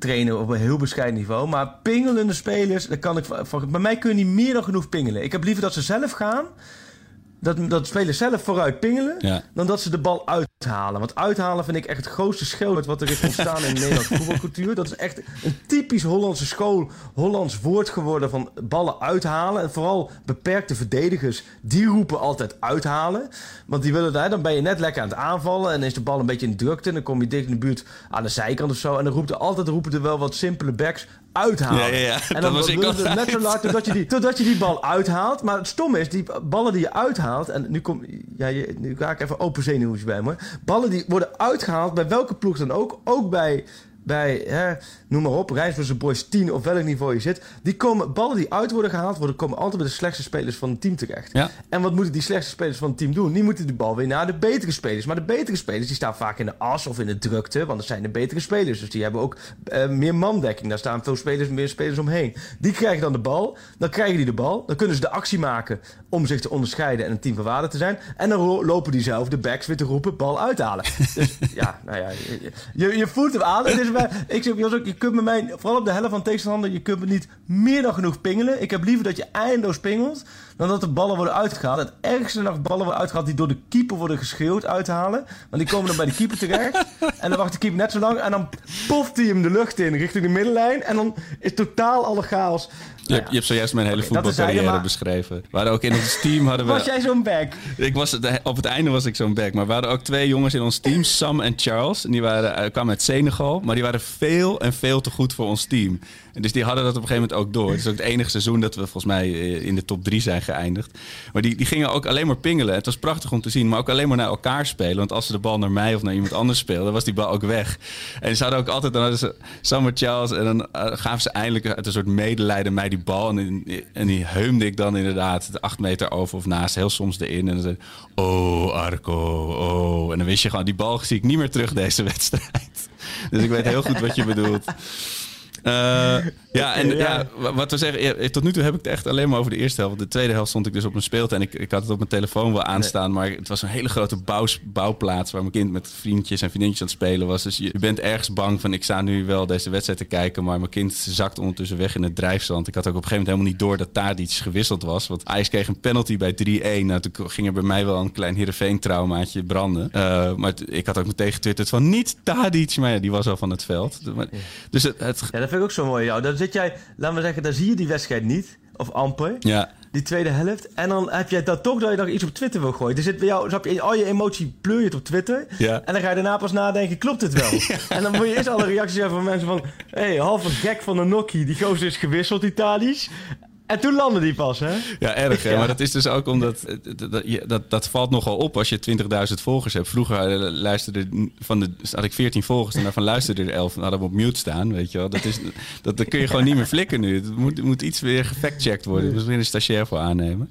trainer op een heel bescheiden niveau. Maar pingelende spelers, daar kan ik van, bij mij kun je niet meer dan genoeg pingelen. Ik heb liever dat ze zelf gaan. Dat, dat spelers zelf vooruit pingelen. Ja. Dan dat ze de bal uithalen. Want uithalen vind ik echt het grootste scheld wat er is ontstaan in de Nederlandse voetbalcultuur. Dat is echt een typisch Hollandse school, Hollands woord geworden van ballen uithalen. En vooral beperkte verdedigers, die roepen altijd uithalen. Want die willen daar, dan ben je net lekker aan het aanvallen. En is de bal een beetje in drukte. En dan kom je dicht in de buurt aan de zijkant of zo. En dan roept er altijd roepen er wel wat simpele backs uithalen. Ja, ja, ja. En dan was ik altijd. net zo lang totdat je, die, totdat je die bal uithaalt. Maar het stomme is, die ballen die je uithaalt... En nu, kom, ja, je, nu ga ik even open zenuwtjes bij me. Ballen die worden uitgehaald bij welke ploeg dan ook. Ook bij, bij hè, noem maar op, Rijnsburgse Boys 10 of welk niveau je zit. Die komen, ballen die uit worden gehaald, worden, komen altijd bij de slechtste spelers van het team terecht. Ja. En wat moeten die slechtste spelers van het team doen? Die moeten de bal weer naar de betere spelers. Maar de betere spelers die staan vaak in de as of in de drukte, want dat zijn de betere spelers. Dus die hebben ook eh, meer mandekking. Daar staan veel spelers, meer spelers omheen. Die krijgen dan de bal. Dan krijgen die de bal. Dan kunnen ze de actie maken om zich te onderscheiden en een team van waarde te zijn. En dan lopen die zelf de backs weer te roepen, bal uithalen. Dus ja, nou ja, je, je, je voelt hem aan. Het is ik zeg Jos ook, je kunt met mij, vooral op de helft van tegenstander, je kunt me niet meer dan genoeg pingelen. Ik heb liever dat je eindeloos pingelt, dan dat de ballen worden uitgehaald. Het ergste nog ballen worden uitgehaald die door de keeper worden geschreeuwd uithalen. Want die komen dan bij de keeper terecht. En dan wacht de keeper net zo lang. En dan poft hij hem de lucht in richting de middenlijn. En dan is totaal alle chaos. Je, hebt, je hebt zojuist mijn hele voetbalcarrière beschreven. We hadden ook in ons team hadden we. Was jij zo'n back? Ik was, het- op het einde was ik zo'n back. Maar we hadden ook twee jongens in ons team, Sam en Charles. En die waren, eh, kwamen uit Senegal. Maar die waren veel en veel te goed voor ons team. En dus die hadden dat op een gegeven moment ook door. Het is ook het enige seizoen dat we volgens mij eh, in de top drie zijn geëindigd. Maar die, die gingen ook alleen maar pingelen. Het was prachtig om te zien, maar ook alleen maar naar elkaar spelen. Want als ze de bal naar mij of naar iemand anders speelden, was die bal ook weg. En ze hadden ook altijd, dan hadden ze Summer Charles en dan uh, gaven ze eindelijk uit een soort medelijden mij die bal. En, en die heumde ik dan inderdaad de acht meter over of naast, heel soms erin. En dan zei oh Arco, oh. En dan wist je gewoon, die bal zie ik niet meer terug deze wedstrijd. Dus ik weet heel goed wat je bedoelt. Uh, ja, en ja. wat we zeggen, tot nu toe heb ik het echt alleen maar over de eerste helft. De tweede helft stond ik dus op mijn speeltuin. Ik, ik had het op mijn telefoon wel aanstaan, maar het was een hele grote bouw, bouwplaats waar mijn kind met vriendjes en vriendinnetjes aan het spelen was. Dus je, bent ergens bang van, ik sta nu wel deze wedstrijd te kijken, maar mijn kind zakt ondertussen weg in het drijfzand. Ik had ook op een gegeven moment helemaal niet door dat daar iets gewisseld was. Want Ajax kreeg een penalty bij 3-1. Nou, toen ging er bij mij wel een klein Heerenveen-traumaatje branden. Uh, maar ik had ook meteen getwitterd van, niet Tadic, maar ja, die was al van het veld. Dus het, het... Ja, dat vind ik ook zo mooi, zit jij, laten we zeggen, dan zie je die wedstrijd niet. Of amper. Ja. Die tweede helft. En dan heb je dat toch dat je nog iets op Twitter wil gooien. Er zit bij jou, snap je, al je emotie pleur je het op Twitter. Ja. En dan ga je daarna pas nadenken, klopt het wel? En dan moet je eerst alle reacties hebben van mensen van... Hé, hey, halve gek van de Nokkie, die gozer is gewisseld, Italisch. En toen landde die pas, hè? Ja, erg. Hè? Maar dat is dus ook omdat... Dat, dat, dat valt nogal op als je 20.000 volgers hebt. Vroeger luisterde van de, had ik 14 volgers en daarvan luisterde er 11 en hadden we op mute staan, weet je wel. Dat, is, dat, dat kun je gewoon niet meer flikken nu. Het moet, moet iets weer gefactcheckt worden. Er weer een stagiair voor aannemen.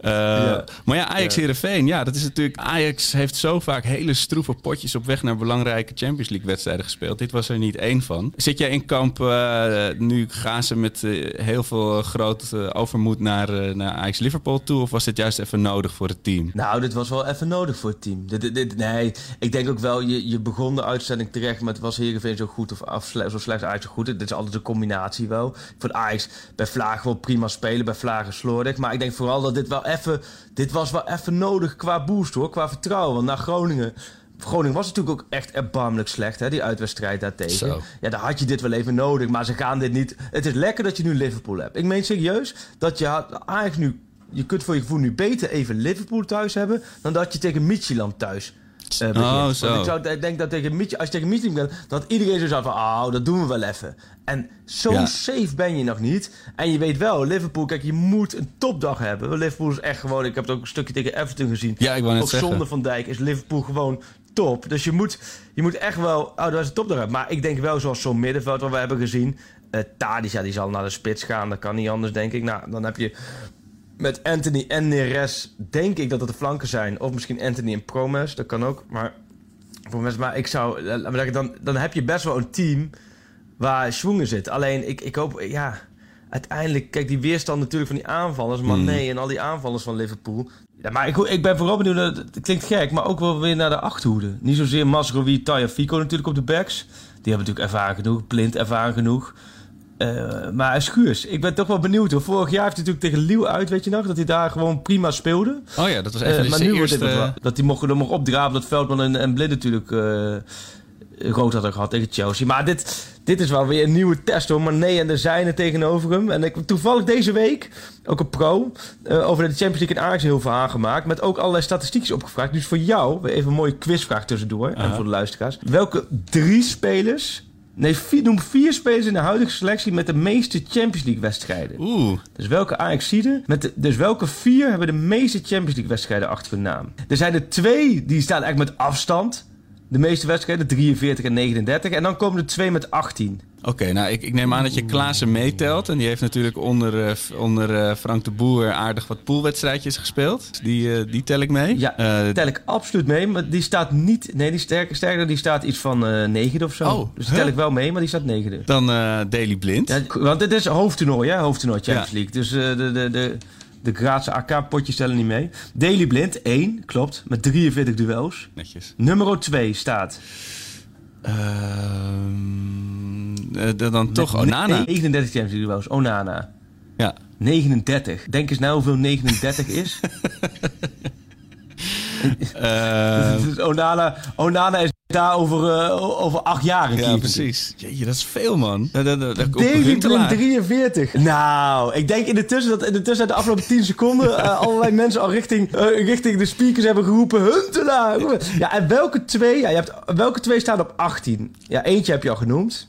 Uh, ja. Maar ja, Ajax ja. Heerenveen, ja, dat is natuurlijk... Ajax heeft zo vaak hele stroeve potjes op weg naar belangrijke Champions League wedstrijden gespeeld. Dit was er niet één van. Zit jij in kamp, uh, nu gaan ze met uh, heel veel groot overmoed naar, naar Ajax Liverpool toe? Of was dit juist even nodig voor het team? Nou, dit was wel even nodig voor het team. Dit, dit, nee, ik denk ook wel, je, je begon de uitzending terecht met was Heerenveen zo goed of af, zo slecht Ajax zo goed. Dit is altijd een combinatie wel. Voor Ajax bij Vlaag wel prima spelen, bij Vlagen slordig. Maar ik denk vooral dat dit wel even, dit was wel even nodig qua boost hoor, qua vertrouwen. Want naar Groningen Groningen was natuurlijk ook echt erbarmelijk slecht, hè, die uitwedstrijd daartegen. Zo. Ja, dan had je dit wel even nodig, maar ze gaan dit niet... Het is lekker dat je nu Liverpool hebt. Ik meen serieus dat je eigenlijk nu... Je kunt voor je gevoel nu beter even Liverpool thuis hebben... dan dat je tegen Midtjylland thuis uh, oh, zo. ik, zou, ik denk dat tegen als je tegen Mietje bent, dat iedereen zo zou van, oh, dat doen we wel even. En zo ja. safe ben je nog niet. En je weet wel, Liverpool, kijk, je moet een topdag hebben. Liverpool is echt gewoon, ik heb het ook een stukje tegen Everton gezien. Ja, ik wou net ook zeggen. zonder Van Dijk is Liverpool gewoon top. Dus je moet, je moet echt wel, oh, dat is een topdag hebben. Maar ik denk wel, zoals zo'n middenveld wat we hebben gezien, uh, Tadis, ja, die zal naar de spits gaan. Dat kan niet anders, denk ik. Nou, dan heb je met Anthony en Neres denk ik dat het de flanken zijn. Of misschien Anthony en Promes, dat kan ook. Maar, maar ik zou, laat zeggen, dan, dan heb je best wel een team waar schwungen zit. Alleen, ik, ik hoop, ja, uiteindelijk, kijk, die weerstand natuurlijk van die aanvallers, maar nee, en al die aanvallers van Liverpool. Ja, maar ik, ik ben vooral benieuwd, het klinkt gek, maar ook wel weer naar de achterhoede. Niet zozeer Masrowi, Taya Fico natuurlijk op de backs. Die hebben natuurlijk ervaren genoeg, Plint ervaren genoeg. Uh, maar Schuurs, ik ben toch wel benieuwd. Hoor. Vorig jaar heeft hij natuurlijk tegen Liel uit, weet je nog? Dat hij daar gewoon prima speelde. Oh ja, dat was even uh, Maar nu eerste... wordt het dat hij mocht, er mocht opdraven dat Veldman en, en Blind natuurlijk uh, rood had gehad tegen Chelsea. Maar dit, dit is wel weer een nieuwe test hoor. nee en de zijne tegenover hem. En ik toevallig deze week ook een pro over de Champions League in Ajax heel veel aangemaakt. Met ook allerlei statistiekjes opgevraagd. Dus voor jou, even een mooie quizvraag tussendoor. En voor de luisteraars. Welke drie spelers Nee, vier, noem vier spelers in de huidige selectie met de meeste Champions League wedstrijden. Oeh. Dus welke Ajaxiden, met de, dus welke vier hebben de meeste Champions League wedstrijden achter hun naam? Er zijn er twee die staan eigenlijk met afstand. De meeste wedstrijden, 43 en 39. En dan komen er twee met 18. Oké, nou ik, ik, neem aan dat je Klaassen meetelt. En die heeft natuurlijk onder, uh, onder uh, Frank de Boer aardig wat poolwedstrijdjes gespeeld. Die, uh, die tel ik mee. Ja, tel ik absoluut mee. Maar die staat niet... Nee, die sterker, sterker die staat iets van negende of zo. Oh, dus die tel ik wel mee, maar die staat negende. Dan Daily Blind. Ja, want dit is hoofdtoernooi, hè? Hoofdtoernooi Champions ja. League. Dus de, de, de, de Graadse AK-potjes tellen niet mee. Daily Blind, 1, klopt. Met 43 duels. Netjes. Nummer 2 staat... Uh, dan toch Onana. 39 Champions League duels. Onana. Ja. 39. Denk eens nou hoeveel 39 is. uh, dus Onana, Onana is over, eh, over acht jaar Ja, precies. Jeetje, dat is veel, man. Dat, dat, dat, op Daily Huntelaar. Blind 43. Nou, ik denk in de tussen dat in de tussen de afgelopen 10 seconden eh, allerlei mensen al richting, eh, richting de speakers hebben geroepen Huntelaar. Ja, en welke twee? Ja, je hebt, welke twee staan op 18? Ja, eentje heb je al genoemd.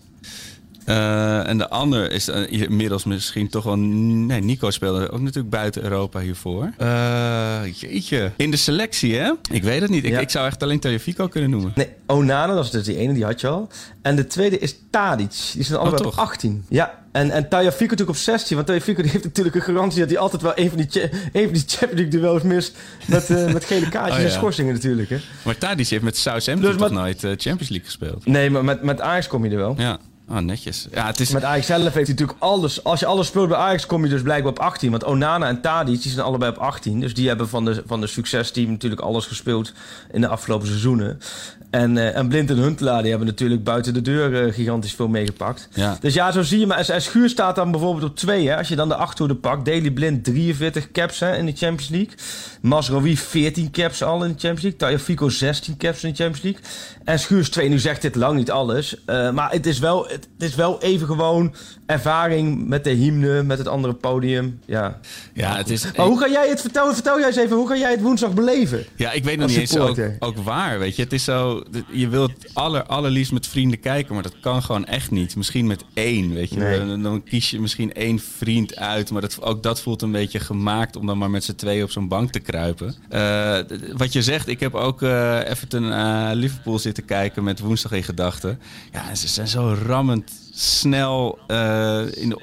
Eh, en de ander is eh, inmiddels misschien toch wel... Nee, Nico speelde ook natuurlijk buiten Europa hiervoor. Eh, jeetje. In de selectie, hè? Ik weet het niet. Ik, Ja. ik zou echt alleen Tagliafico kunnen noemen. Nee, Onana, dat is dus die ene, die had je al. En de tweede is Tadic. Die zijn allebei op Oh, toch? 18. Ja, en, en Tagliafico natuurlijk op 16. Want Tagliafico die heeft natuurlijk een garantie dat hij altijd wel een van die, cha- een van die Champions League duels mist. Met, eh, met gele kaartjes Oh, ja. en schorsingen natuurlijk. Hè. Maar Tadic heeft met Southampton Dus toch wat- nooit Champions League gespeeld? Nee, maar met, met Ajax kom je er wel. Ja. Oh, netjes. Ja, het is... Met Ajax zelf heeft hij natuurlijk alles. Als je alles speelt bij Ajax, kom je dus blijkbaar op 18. Want Onana en Tadic die zijn allebei op 18. Dus die hebben van de, van de succesteam natuurlijk alles gespeeld in de afgelopen seizoenen. En, eh, en Blind en Huntelaar die hebben natuurlijk buiten de deur eh, gigantisch veel meegepakt. Ja. Dus ja, zo zie je. Maar en Schuur staat dan bijvoorbeeld op 2. Hè? Als je dan de achterhoede pakt. Daily Blind 43 caps hè, in de Champions League. Masrowi 14 caps al in de Champions League. Tagliafico 16 caps in de Champions League. En Schuurs 2. Nu zegt dit lang niet alles. Eh, maar het is, wel, het, is wel even gewoon ervaring met de hymne, met het andere podium. Ja. Ja, het is... Maar hoe ga jij het vertellen? Vertel jij eens even, hoe ga jij het woensdag beleven? Ja, ik weet nog niet eens ook, ook waar, weet je. Het is zo, je wilt aller, allerliefst met vrienden kijken, maar dat kan gewoon echt niet. Misschien met één, weet je. Nee. Dan, dan kies je misschien één vriend uit, maar dat, ook dat voelt een beetje gemaakt om dan maar met z'n tweeën op zo'n bank te kruipen. Eh, wat je zegt, ik heb ook eh Everton eh, Liverpool zitten kijken met woensdag in gedachten. Ja, ze zijn zo rammend snel eh, in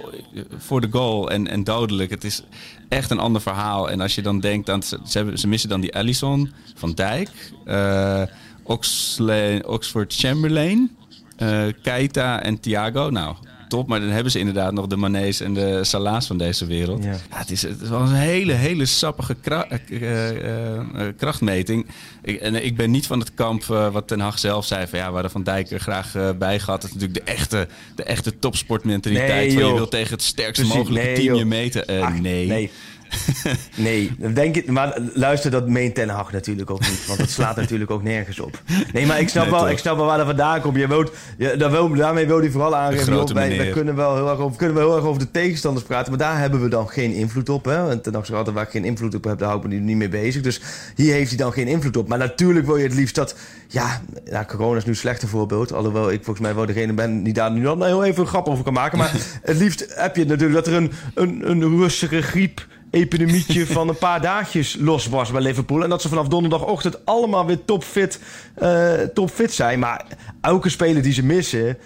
voor de goal en, en dodelijk. Het is echt een ander verhaal. En als je dan denkt aan... Ze, ze, missen dan die Allison, Van Dijk, eh, Oxlade, Oxford Chamberlain, eh Keita en Thiago. Nou, top. Maar dan hebben ze inderdaad nog de Manees en de Sala's van deze wereld. Ja. Ja. het, is, het een hele, hele sappige kra- eh, eh, eh, krachtmeting. Ik, en ik ben niet van het kamp wat Ten Hag zelf zei. Van, ja, hadden Van Dijk er graag bij gehad. Dat is natuurlijk de echte, de echte topsportmentaliteit. Nee, van je wilt tegen het sterkste Precies, mogelijke nee, team je meten. Ach, nee. Nee. nee, denk ik, maar luister, dat meent Ten Hag natuurlijk ook niet. Want dat slaat natuurlijk ook nergens op. Nee, maar ik snap, Nee, wel, toch. ik snap wel waar dat vandaan komt. Je wilt, je, daar wil, daarmee wil hij vooral aangeven. joh, wij, kunnen, wel heel erg over, kunnen wel heel erg over de tegenstanders praten. Maar daar hebben we dan geen invloed op. Hè? En Ten Hag zegt altijd, waar ik geen invloed op heb, daar hou ik me niet mee bezig. Dus hier heeft hij dan geen invloed op. Maar natuurlijk wil je het liefst dat... Ja, nou, corona is nu een slechter voorbeeld. Alhoewel ik volgens mij wel degene ben die daar nu dan heel even een grap over kan maken. Maar het liefst heb je natuurlijk dat er een, een, een rustige griep epidemietje van een paar dagjes los was bij Liverpool. En dat ze vanaf donderdagochtend allemaal weer topfit, eh, topfit zijn. Maar elke speler die ze missen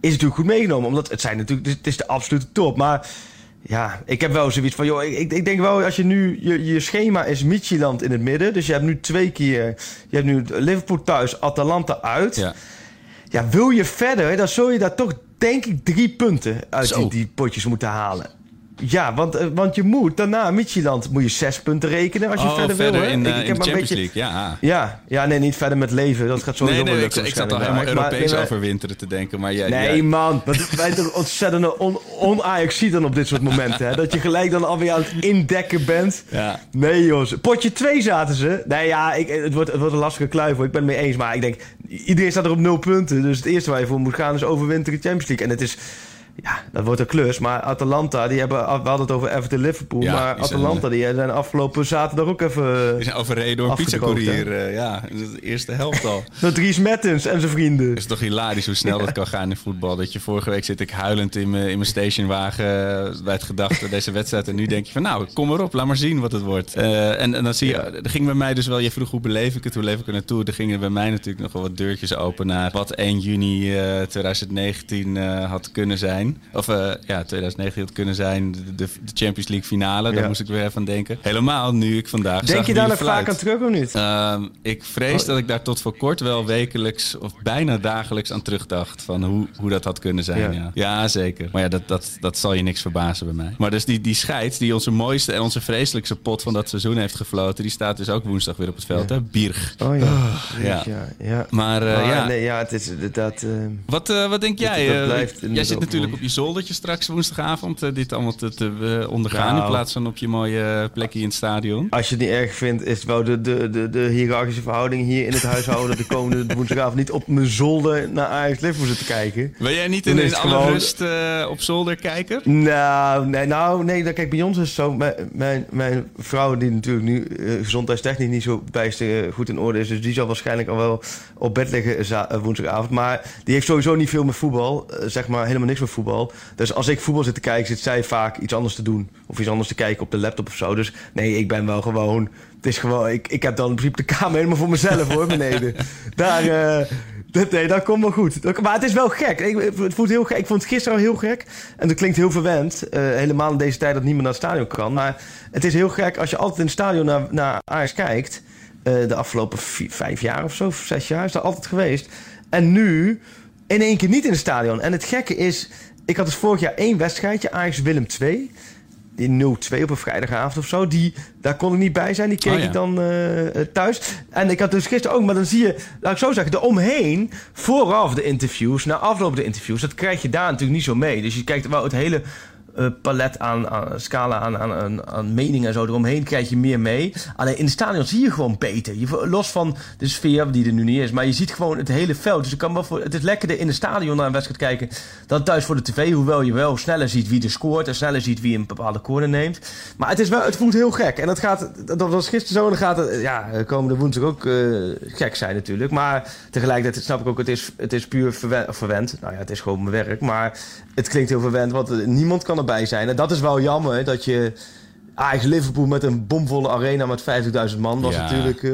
is natuurlijk goed meegenomen. Omdat het zijn natuurlijk, het is de absolute top. Maar ja, ik heb wel zoiets van, joh, ik, ik denk wel als je nu, je, je schema is Midtjylland in het midden. Dus je hebt nu twee keer, je hebt nu Liverpool thuis, Atalanta uit. Ja. Ja, wil je verder, dan zul je daar toch, denk ik, drie punten uit die potjes moeten halen. Ja, want, eh, want je moet daarna, Midtjylland, moet je zes punten rekenen als je Oh, verder, verder, wil. hè? in, eh, Ik- ik in de Champions beetje- League, ja. Ja, ja, nee, niet verder met leven. Dat gaat sowieso Nee, nee, ik, lukken ik zat al helemaal Europees nee, overwinteren te denken. Maar ja, Nee, man. Wat, wij toch ontzettend on, on-Ajax dan op dit soort momenten. Hè? Dat je gelijk dan alweer aan het indekken bent. Ja. Nee, joh. Potje 2 zaten ze. Nee, ja, ik, het, wordt, het wordt een lastige kluif, hoor. Ik ben het mee eens. Maar ik denk, iedereen staat er op nul punten. Dus het eerste waar je voor moet gaan is overwinteren Champions League. En het is... Ja, dat wordt een klus. Maar Atalanta, die hebben, we hadden het over Everton Liverpool. Ja, maar Atalanta, die zijn afgelopen zaterdag ook even... Die zijn overreden door een pizzacourier. eh, ja, de eerste helft al. Door Dries Mertens en zijn vrienden. Het is toch hilarisch hoe snel dat kan gaan in voetbal. Dat je vorige week zit ik huilend in mijn, in mijn stationwagen eh, bij het gedachte deze wedstrijd. En nu denk je van nou, kom erop, laat maar zien wat het wordt. Eh, en, en dan zie je, er ging bij mij dus wel, je vroeg hoe beleef ik het, hoe leef ik er naartoe. Er gingen bij mij natuurlijk nog wel wat deurtjes open naar wat 1 juni eh, 2019 eh, had kunnen zijn. Of eh, ja, 2019 had kunnen zijn, de, de, Champions League finale. Daar Ja. moest ik weer even aan denken. Helemaal nu ik vandaag Denk zag je daar nog vaak aan terug of niet? Ehm, ik vrees dat ik daar tot voor kort wel wekelijks of bijna dagelijks aan terugdacht. Van hoe, hoe dat had kunnen zijn. Ja. Ja, ja. zeker. Maar ja, dat, dat, dat zal je niks verbazen bij mij. Maar dus die, die scheid, die onze mooiste en onze vreselijkste pot van dat seizoen heeft gefloten. Die staat dus ook woensdag weer op het veld. Hè? Birg. Oh ja. ja. ja, ja. Maar, eh, Maar ja. nee, ja, het is inderdaad... eh, Wat, wat denk jij? dat blijft jij zit natuurlijk op je zoldertje straks woensdagavond eh, dit allemaal te, te eh, ondergaan. Nou. In plaats van op je mooie plekje in het stadion. Als je het niet erg vindt, is het wel de, de, de, de hiërarchische verhouding hier in het huishouden de komende woensdagavond niet op mijn zolder naar Ajax Liverpool zitten kijken. Wil jij niet Dan in, in alle gewoon- rust eh, op zolder kijken? Nou, nee, nou, nee, dat- kijk, bij ons is het zo. Mijn, mijn, mijn vrouw, die natuurlijk nu eh, gezondheidstechnisch niet zo bijst eh, goed in orde is, dus die zal waarschijnlijk al wel op bed liggen eh, woensdagavond. Maar die heeft sowieso niet veel met voetbal, eh, zeg maar helemaal niks met voetbal. Dus als ik voetbal zit te kijken, zit zij vaak iets anders te doen. Of iets anders te kijken op de laptop of zo. Dus nee, ik ben wel gewoon. Het is gewoon, ik, ik heb dan in principe de kamer helemaal voor mezelf hoor, beneden. Daar, eh, dat, nee, dat komt wel goed. Maar het is wel gek. Ik, het voelt heel gek. Ik vond het gisteren al heel gek. En dat klinkt heel verwend. eh, helemaal in deze tijd dat niemand naar het stadion kan. Maar het is heel gek als je altijd in het stadion naar, naar Ajax kijkt. eh, de afgelopen vi- vijf jaar of zo, of zes jaar is dat altijd geweest. En nu in één keer niet in het stadion. En het gekke is, ik had dus vorig jaar één wedstrijdje, Ajax Willem 2 die 0-2 op een vrijdagavond of zo. Die, daar kon ik niet bij zijn. Die keek Oh ja. ik dan eh, thuis. En ik had dus gisteren ook, maar dan zie je, laat ik zo zeggen, de omheen, vooraf de interviews, na afloop de interviews, dat krijg je daar natuurlijk niet zo mee. Dus je kijkt wel het hele eh, palet aan, aan scala aan, aan, meningen en zo eromheen krijg je meer mee. Alleen in het stadion zie je gewoon beter. Je, los van de sfeer die er nu niet is, maar je ziet gewoon het hele veld. Dus kan wel voor, het is lekkerder in het stadion naar een wedstrijd kijken dan thuis voor de tv. Hoewel je wel sneller ziet wie er scoort en sneller ziet wie een bepaalde corner neemt. Maar het, is wel, het voelt heel gek. En dat, gaat, dat was gisteren zo en dan gaat het ja, komende woensdag ook eh, gek zijn natuurlijk. Maar tegelijkertijd snap ik ook, het is, het is puur verwend. Nou ja, het is gewoon mijn werk. Maar het klinkt heel verwend, want eh, niemand kan erbij zijn. En dat is wel jammer, dat je... Ajax Liverpool met een bomvolle arena met 50.000 man was Ja. natuurlijk... eh,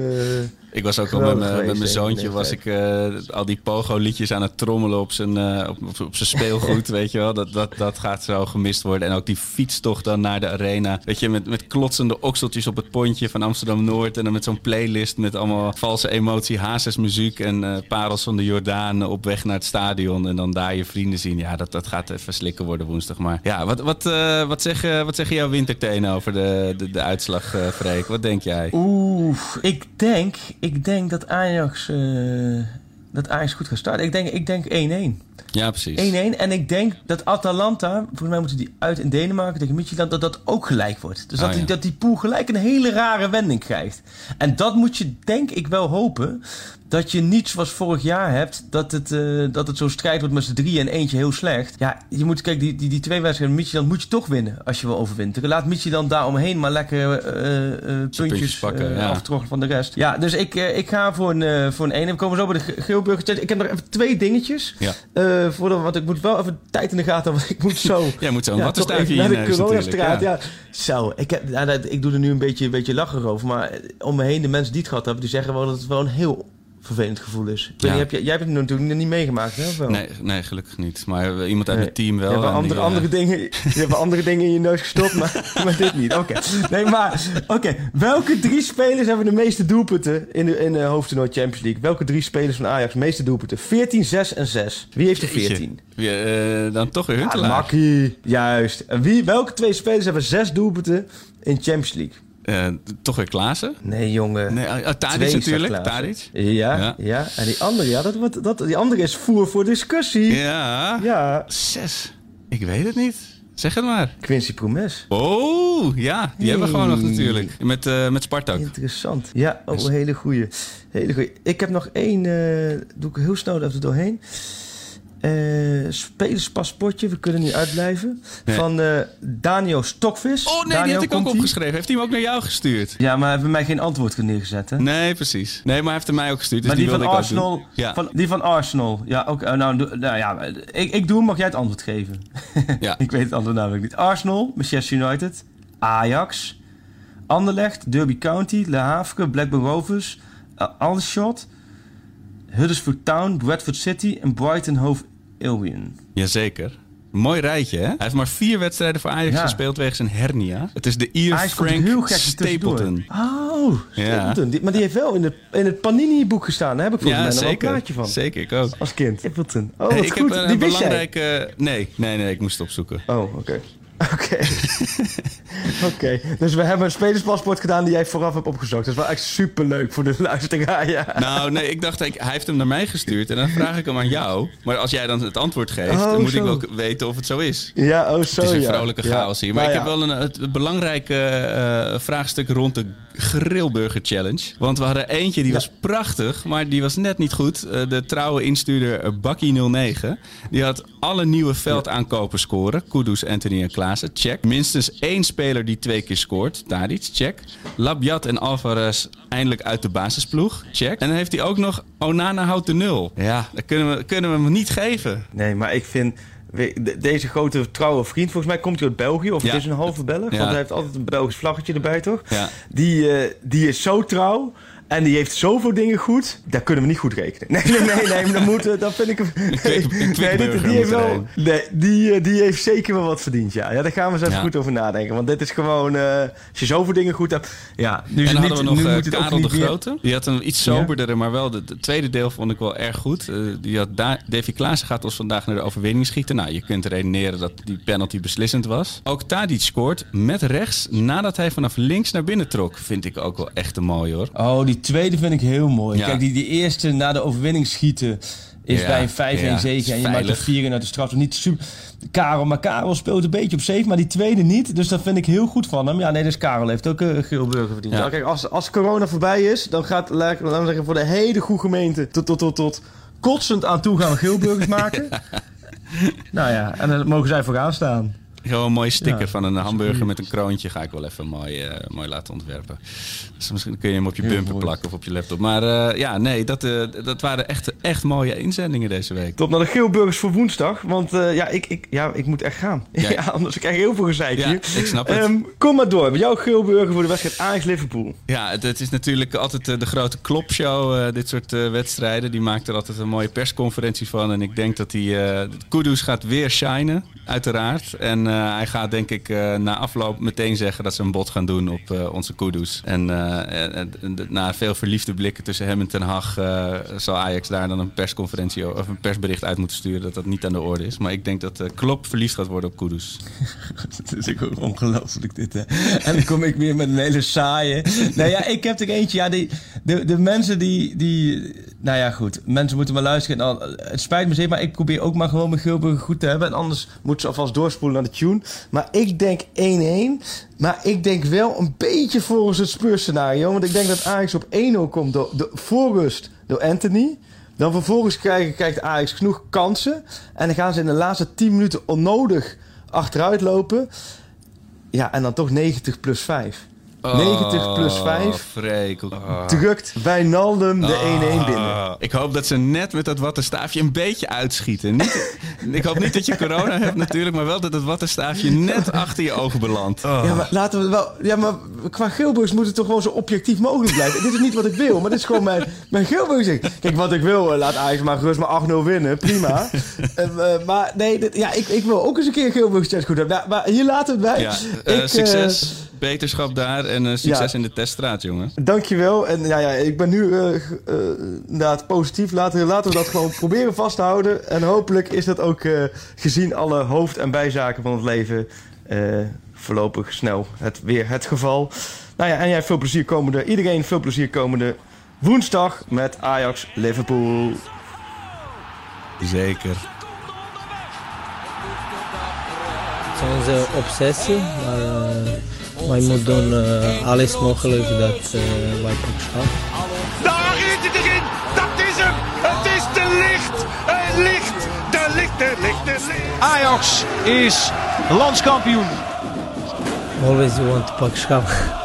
Ik was ook al Geweldig met geweest, mijn zoontje, was ik eh, al die pogo-liedjes aan het trommelen op zijn, eh, op, op, zijn speelgoed, weet je wel. Dat, dat, dat gaat zo gemist worden. En ook die fietstocht dan naar de arena. Weet je, met, met klotsende okseltjes op het pontje van Amsterdam-Noord. En dan met zo'n playlist met allemaal valse emotie, Hazes muziek en eh, parels van de Jordaan op weg naar het stadion. En dan daar je vrienden zien. Ja, dat, dat gaat even slikken worden woensdag. Maar ja, wat, wat, eh, wat, zeggen, wat zeggen jouw wintertenen over de, de, de uitslag, eh Freek? Wat denk jij? Oeh, ik denk, ik denk dat Ajax, eh, dat Ajax goed gaat starten. Ik denk, ik denk 1-1. Ja, precies. 1-1. En ik denk dat Atalanta, volgens mij moeten die uit in Denemarken tegen Midtjylland, dat dat ook gelijk wordt. Dus dat, Oh, die, dat die pool gelijk een hele rare wending krijgt. En dat moet je denk ik wel hopen. Dat je niet zoals vorig jaar hebt, dat het, eh, dat het zo'n strijd wordt met z'n drieën en eentje heel slecht. Ja, je moet, kijk, die, die, die twee wedstrijden met Midtjylland moet je toch winnen als je wil overwinteren. Laat Midtjylland daar omheen maar lekker eh, eh, puntjes, pakken, ja. aftroggelen van de rest. Ja, dus ik, ik ga voor een, voor een 1. We komen zo bij de Ge- Geelburger. Ik heb nog even twee dingetjes. Ja. Voordat, want ik moet wel even tijd in de gaten, want ik moet zo. Jij moet zo'n Ja, wattenstaafje toch in de coronastraat. ja. Ja. Zo, ik, heb, ja, dat- ik doe er nu een beetje, een beetje lachen over. Maar om me heen, de mensen die het gehad hebben, die zeggen wel dat het wel een heel vervelend gevoel is. Ja. heb jij, jij hebt het natuurlijk niet meegemaakt, hè? of wel? Nee, nee, gelukkig niet. Maar eh, iemand uit Nee. het team wel. Je hebt andere, die, eh, andere, dingen, je hebt andere dingen in je neus gestopt, maar, maar dit niet. Oké. Nee, maar oké. Welke drie spelers hebben de meeste doelpunten in de, in de hoofdtoernooi Champions League? Welke drie spelers van Ajax meeste doelpunten? 14, 6 en 6. Wie heeft er Jeetje. 14? Wie, eh, dan toch weer Ja, Huntelaar. Makkie. Juist. En wie, welke twee spelers hebben zes doelpunten in Champions League? Eh, toch weer Klaassen? Nee, jongen. Nee, uh, Tadic natuurlijk. Tadic. Ja, Ja. ja, En die andere, ja, dat, wordt- dat, die andere is voer voor discussie. Ja. Ja. Zes. Ik weet het niet. Zeg het maar. Quincy Promes. Oh, ja. Die hebben we gewoon nog natuurlijk. Met, eh met Spartak. Interessant. Ja, oh, hele goeie. Hele goeie. Ik heb nog één, doe ik heel snel even doorheen. Eh spelerspaspoortje, we kunnen niet uitblijven. Nee. Van eh Daniel Stokvis. Oh nee, die had ik ook opgeschreven. Heeft hij hem ook naar jou gestuurd? Ja, maar hij heeft bij mij geen antwoord neergezet, hè? Nee, precies. Nee, maar hij heeft hem mij ook gestuurd. Dus maar die, van. Arsenal, Ja. van, die van Arsenal. Ja, ook, eh, nou, nou ja, ik, ik doe hem, mag jij het antwoord geven? Ja. ik weet het antwoord namelijk niet. Arsenal, Manchester United, Ajax, Anderlecht, Derby County, Le Havre, Blackburn Rovers, uh, Aldershot, Huddersfield Town, Bradford City en Brighton Hove Jazeker. Mooi rijtje, hè? Hij heeft maar vier wedstrijden voor Ajax Ja. gespeeld wegens een hernia. Het is de Ier Ajax Frank heel gek tussendoor. Stapleton. Oh, Ja. Stapleton. Die- maar die heeft wel in het, in het Panini-boek gestaan. Daar heb ik volgens Ja, mij zeker. een plaatje van. Zeker, ik ook. Als kind. Stapleton. Oh, Hey, ik goed. heb een, die belangrijke... Nee, nee, nee, ik moest het opzoeken. Oh, oké. Oké. Oké. Dus we hebben een spelerspaspoort gedaan die jij vooraf hebt opgezocht. Dat is wel echt super leuk voor de luisteraar. Ja. Nou, nee, ik dacht, ik, hij heeft hem naar mij gestuurd en dan vraag ik hem aan jou. Maar als jij dan het antwoord geeft, Oh, dan moet zo. ik wel weten of het zo is. Ja, oh zo Het is een ja. vrolijke Ja. chaos hier. Maar Nou ik heb wel een het, het belangrijke eh, vraagstuk rond de Grillburger Challenge. Want we hadden eentje die was prachtig, maar die was net niet goed. Eh, de trouwe instuurder eh, Bakkie09, die had alle nieuwe veldaankopen scoren. Kudus, Anthony en Klaassen, check. Minstens één speler die twee keer scoort, Tadic, check. Labiat en Alvarez eindelijk uit de basisploeg, check. En dan heeft hij ook nog Onana houdt de nul. Ja, dat kunnen we, kunnen we hem niet geven. Nee, maar ik vind... Deze grote trouwe vriend, volgens mij komt hij uit België. Of Ja. het is een halve Belg. Want hij heeft altijd een Belgisch vlaggetje erbij, toch? Ja. Die, eh, die is zo trouw. En die heeft zoveel dingen goed. Daar kunnen we niet goed rekenen. Nee, nee, nee. nee maar dan moeten, dan vind ik hem... nee, dit- die, heeft moet wel, nee, die, eh, die heeft zeker wel wat verdiend, ja. Ja, daar gaan we eens even Ja. goed over nadenken. Want dit is gewoon... eh, als je zoveel dingen goed hebt... Ja, nu, En dan niet, hadden we nog nu eh, moet het ook Karel de meer- Grote. Die had een iets soberdere, maar wel het tweede deel vond ik wel erg goed. Eh, die had Da- Davy Klaassen gaat ons vandaag naar de overwinning schieten. Nou, je kunt redeneren dat die penalty beslissend was. Ook Tadic scoort met rechts nadat hij vanaf links naar binnen trok. Vind ik ook wel echt een mooi hoor. Oh, die tweede vind ik heel mooi. Ja. Kijk, die, die eerste na de overwinning schieten is Ja, bij een 5-1 ja, zege. En je maakt er 4 uit de straf. Niet super. Karel, maar Karel speelt een beetje op safe, maar die tweede niet. Dus dat vind ik heel goed van hem. Ja, nee, dus Karel heeft ook een geel burger verdiend. Ja. Ja. Kijk, als, als corona voorbij is, dan gaat, laten we zeggen, voor de hele goede gemeente tot, tot, tot, tot kotsend aan toe gaan we geelburgers maken. Nou ja, en daar mogen zij voor gaan staan. Gewoon een mooie sticker Ja, van een hamburger met een kroontje. Ga ik wel even mooi, eh, mooi laten ontwerpen. Dus misschien kun je hem op je bumper plakken of op je laptop. Maar eh, ja, nee, dat, eh, dat waren echt, echt mooie inzendingen deze week. Top naar de geelburgers voor woensdag. Want ja, ik, ik, ja, ik moet echt gaan. Ja. Ja. anders krijg ik heel veel gezeik Ja, hier. ik snap het. Ehm, kom maar door. Jouw geelburger voor de wedstrijd Ajax-Liverpool. Ja, het, het is natuurlijk altijd de grote klopshow, dit soort wedstrijden. Die maakt er altijd een mooie persconferentie van. En ik denk dat eh Kudus gaat weer shinen, uiteraard. En eh, hij gaat denk ik eh, na afloop meteen zeggen dat ze een bod gaan doen op eh, onze Kudus. En na veel verliefde blikken tussen hem en Ten Hag... zal Ajax daar dan een persconferentie of een persbericht uit moeten sturen... dat dat niet aan de orde is. Maar ik denk dat Klop verliefd gaat worden op Kudus. Het is ook ongelooflijk dit, hè. En dan kom ik weer met een hele saaie... Nou ja, ik heb er eentje. Ja, die, de, de mensen die, die... Nou ja, goed. Mensen moeten maar luisteren. Nou, het spijt me zeer, maar ik probeer ook maar gewoon mijn Geelburger goed te hebben. En anders moeten ze alvast doorspoelen naar de tune. Maar ik denk 1-1. Maar ik denk wel een beetje volgens het Spurs-scenario. Want ik denk dat Ajax op 1-0 komt door, door, voor rust door Anthony. Dan vervolgens krijgt Ajax genoeg kansen. En dan gaan ze in de laatste 10 minuten onnodig achteruit lopen. Ja, en dan toch 90 plus 5. 90 plus 5 Oh, Freek. drukt Wijnaldum de 1-1 binnen. Ah, Ik hoop dat ze net met dat wattenstaafje een beetje uitschieten. Niet, ik hoop niet dat je corona hebt natuurlijk, maar wel dat het wattenstaafje net achter je ogen belandt. Ja, maar laten we wel. Ja, maar qua Geelburgs moet het toch gewoon zo objectief mogelijk blijven. dit is niet wat ik wil, maar dit is gewoon mijn, mijn. Kijk, wat ik wil, eh, laat Ajax maar gerust maar 8-0 winnen. Prima. Eh, eh, maar nee, dit- ja, ik, ik wil ook eens een keer Geelburgs test goed hebben. Nou, maar hier laten we het bij. Ja, Ik, succes, beterschap daar en eh, succes Ja. in de teststraat, jongen. Dankjewel. En ja, ja, ik ben nu eh, eh, inderdaad positief. Laten, laten we dat gewoon proberen vast te houden. En hopelijk is dat ook eh, gezien alle hoofd- en bijzaken van het leven eh, voorlopig snel het, weer het geval. Nou ja, en jij veel plezier komende, iedereen veel plezier komende woensdag met Ajax Liverpool. Zeker. Het is onze obsessie, maar eh, wij moeten doen eh, alles mogelijk dat eh, wij kunnen Daar is het erin. Dat is hem. Het is de licht. Het licht. De licht, de licht, de licht. Ajax is landskampioen. Always you want to pak schap.